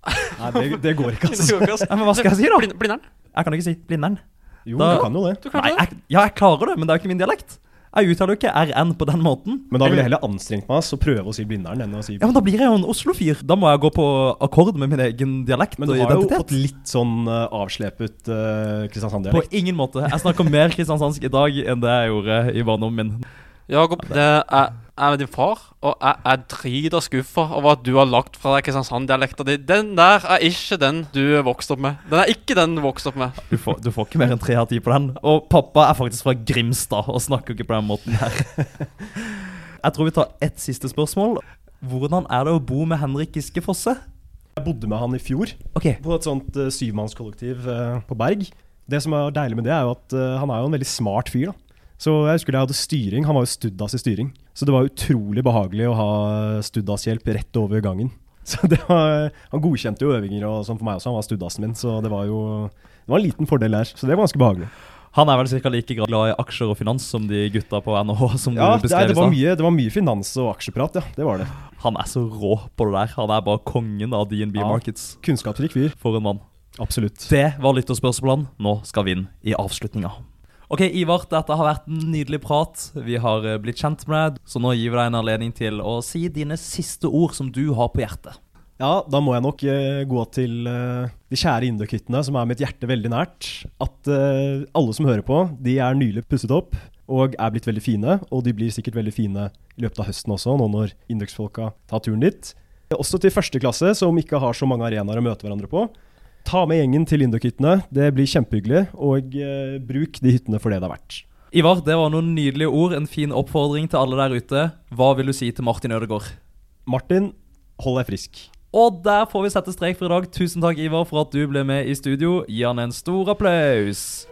Nei, det, det går ikke, altså. ikke, altså. Men hva skal jeg si, da? Blind, blindern? Jeg kan ikke si Blindern. Jo, Da- du kan jo det. Du Nei, det? jeg, ja, jeg klarer det, men det er jo ikke min dialekt. Jeg uttaler jo ikke RN på den måten. Men da ville jeg heller anstrengt meg og prøve å si Blindern enn å si Ja, men Da blir jeg jo en Oslo-fyr. Da må jeg gå på akkord med min egen dialekt og identitet. Men du har jo fått litt sånn uh, avslepet uh, Kristiansand-dialekt. På ingen måte. Jeg snakker mer kristiansandsk i dag enn det jeg gjorde i barndommen min. Jakob, det er, er din far, og jeg er drita skuffa over at du har lagt fra deg Kristiansand-dialekta di. Den der er ikke den du vokste opp med. Den er ikke den du vokste opp med. Du får, du får ikke mer enn tre av ti på den. Og pappa er faktisk fra Grimstad og snakker ikke på den måten her. Jeg tror vi tar ett siste spørsmål. Hvordan er det å bo med Henrik Giske Fosse? Jeg bodde med han i fjor okay. på et sånt uh, syvmannskollektiv uh, på Berg. Det som er deilig med det, er jo at uh, han er jo en veldig smart fyr. da. Så jeg husker jeg hadde styring. Han var jo studdas i styring. Så det var utrolig behagelig å ha studdashjelp rett over gangen. Så det var, Han godkjente jo øvinger og sånn for meg også, han var studdasen min. Så det var jo det var en liten fordel der. Så det var ganske behagelig. Han er vel cirka like glad i aksjer og finans som de gutta på NHH som Ja, du beskrev det, i stad. mye, det var mye finans og aksjeprat, ja. Det var det. Han er så rå på det der. Han er bare kongen av DNB Ja. Markets. Kunnskapsrik fyr. For en mann. Absolutt. Det var lytterspørsmålene. Nå skal vi inn i avslutninga. Ok, Ivar, dette har vært en nydelig prat. Vi har eh, blitt kjent med deg, så nå gir vi deg en anledning til å si dine siste ord som du har på hjertet. Ja, da må jeg nok eh, gå til eh, de kjære Induc-hyttene, som er mitt hjerte veldig nært. At alle som hører på, de er nylig pusset opp og er blitt veldig fine. Og de blir sikkert veldig fine i løpet av høsten også, nå når Indux-folka tar turen dit. Også til første klasse, som ikke har så mange arenaer å møte hverandre på. Ta med gjengen til Induc-hyttene, det blir kjempehyggelig. Og eh, bruk de hyttene for det det er verdt. Ivar, det var noen nydelige ord. En fin oppfordring til alle der ute. Hva vil du si til Martin Ødegaard? Martin, hold deg frisk. Og der får vi sette strek for i dag. Tusen takk, Ivar, for at du ble med i studio. Gi han en stor applaus.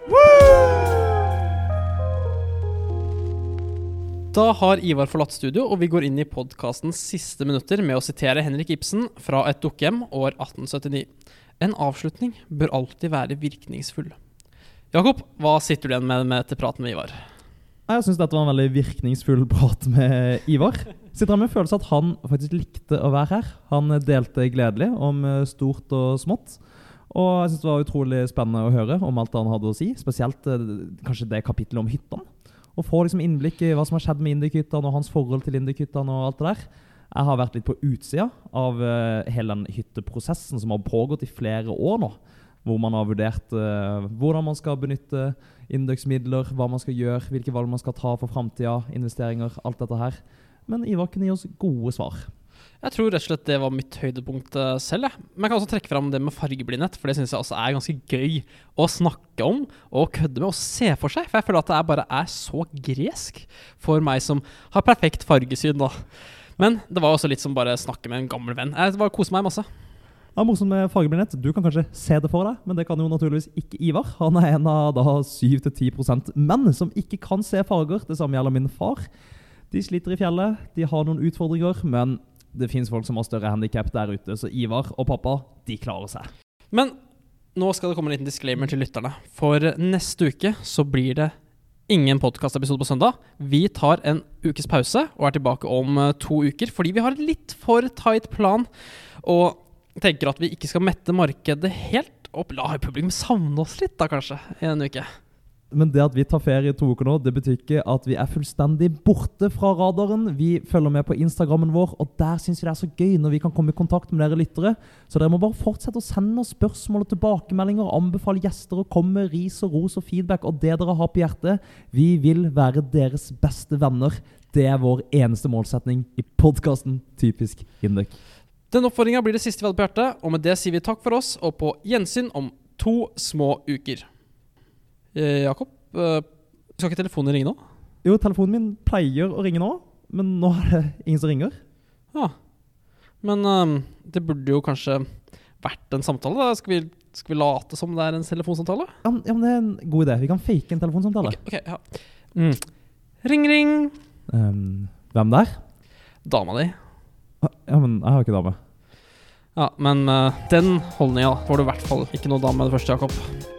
Da har Ivar forlatt studio, og vi går inn i podkastens siste minutter med å sitere Henrik Ibsen fra Et dukkehjem år 1879. En avslutning bør alltid være virkningsfull. Jakob, hva sitter du igjen med, med etter praten med Ivar? Jeg syns dette var en veldig virkningsfull prat med Ivar. Sitter han med en følelse at han faktisk likte å være her. Han delte gledelig om eh, stort og smått. Og jeg syns det var utrolig spennende å høre om alt han hadde å si. Spesielt eh, kanskje det kapittelet om hyttene. Å få liksom innblikk i hva som har skjedd med Indikhyttene og hans forhold til Indikhyttene og alt det der. Jeg har vært litt på utsida av uh, hele den hytteprosessen som har pågått i flere år nå. Hvor man har vurdert uh, hvordan man skal benytte indeksmidler, hva man skal gjøre, hvilke valg man skal ta for framtida, investeringer, alt dette her. Men Ivar kunne gi oss gode svar. Jeg tror rett og slett det var mitt høydepunkt eh, selv. Jeg. Men jeg kan også trekke fram det med fargeblindhet, for det syns jeg også er ganske gøy å snakke om og kødde med og se for seg. For jeg føler at det bare er så gresk for meg som har perfekt fargesyn. da. Men det var også litt som bare snakke med en gammel venn. Jeg bare koser meg masse. Ja, Morsomt med fargeblindhet. Du kan kanskje se det for deg, men det kan jo naturligvis ikke Ivar. Han er en av da 7-10% menn som ikke kan se farger. Det samme gjelder min far. De sliter i fjellet, de har noen utfordringer, men det fins folk som har større handikap der ute, så Ivar og pappa, de klarer seg. Men nå skal det komme en liten disclaimer til lytterne. For neste uke så blir det ingen podkastepisode på søndag. Vi tar en ukes pause og er tilbake om eh, to uker fordi vi har en litt for tight plan. Og tenker at vi ikke skal mette markedet helt opp. La publikum savne oss litt, da, kanskje, i en uke. Men det at vi tar ferie i to uker nå, det betyr ikke at vi er fullstendig borte fra radaren. Vi følger med på Instagrammen vår, og der syns vi det er så gøy når vi kan komme i kontakt med dere lyttere. Så dere må bare fortsette å sende oss spørsmål og tilbakemeldinger, anbefale gjester å komme ris og ros og feedback og det dere har på hjertet. Vi vil være deres beste venner. Det er vår eneste målsetning i podkasten Typisk Hindek. Den oppfordringa blir det siste vi hadde på hjertet, og med det sier vi takk for oss, og på gjensyn om to små uker. Eh, Jakob, eh, skal ikke telefonen ringe nå? Jo, telefonen min pleier å ringe nå, men nå er det ingen som ringer. Ja. Men eh, det burde jo kanskje vært en samtale. da Skal vi, skal vi late som det er en telefonsamtale? Ja, men, ja, men Det er en god idé. Vi kan fake en telefonsamtale. Ok, okay, ja. Mm. Ring, ring. Um, hvem der? Dama di. Ah, Ja, men jeg har ikke dame. Ja, men uh, den holdninga får du i hvert fall ikke noe dame med det første, Jakob.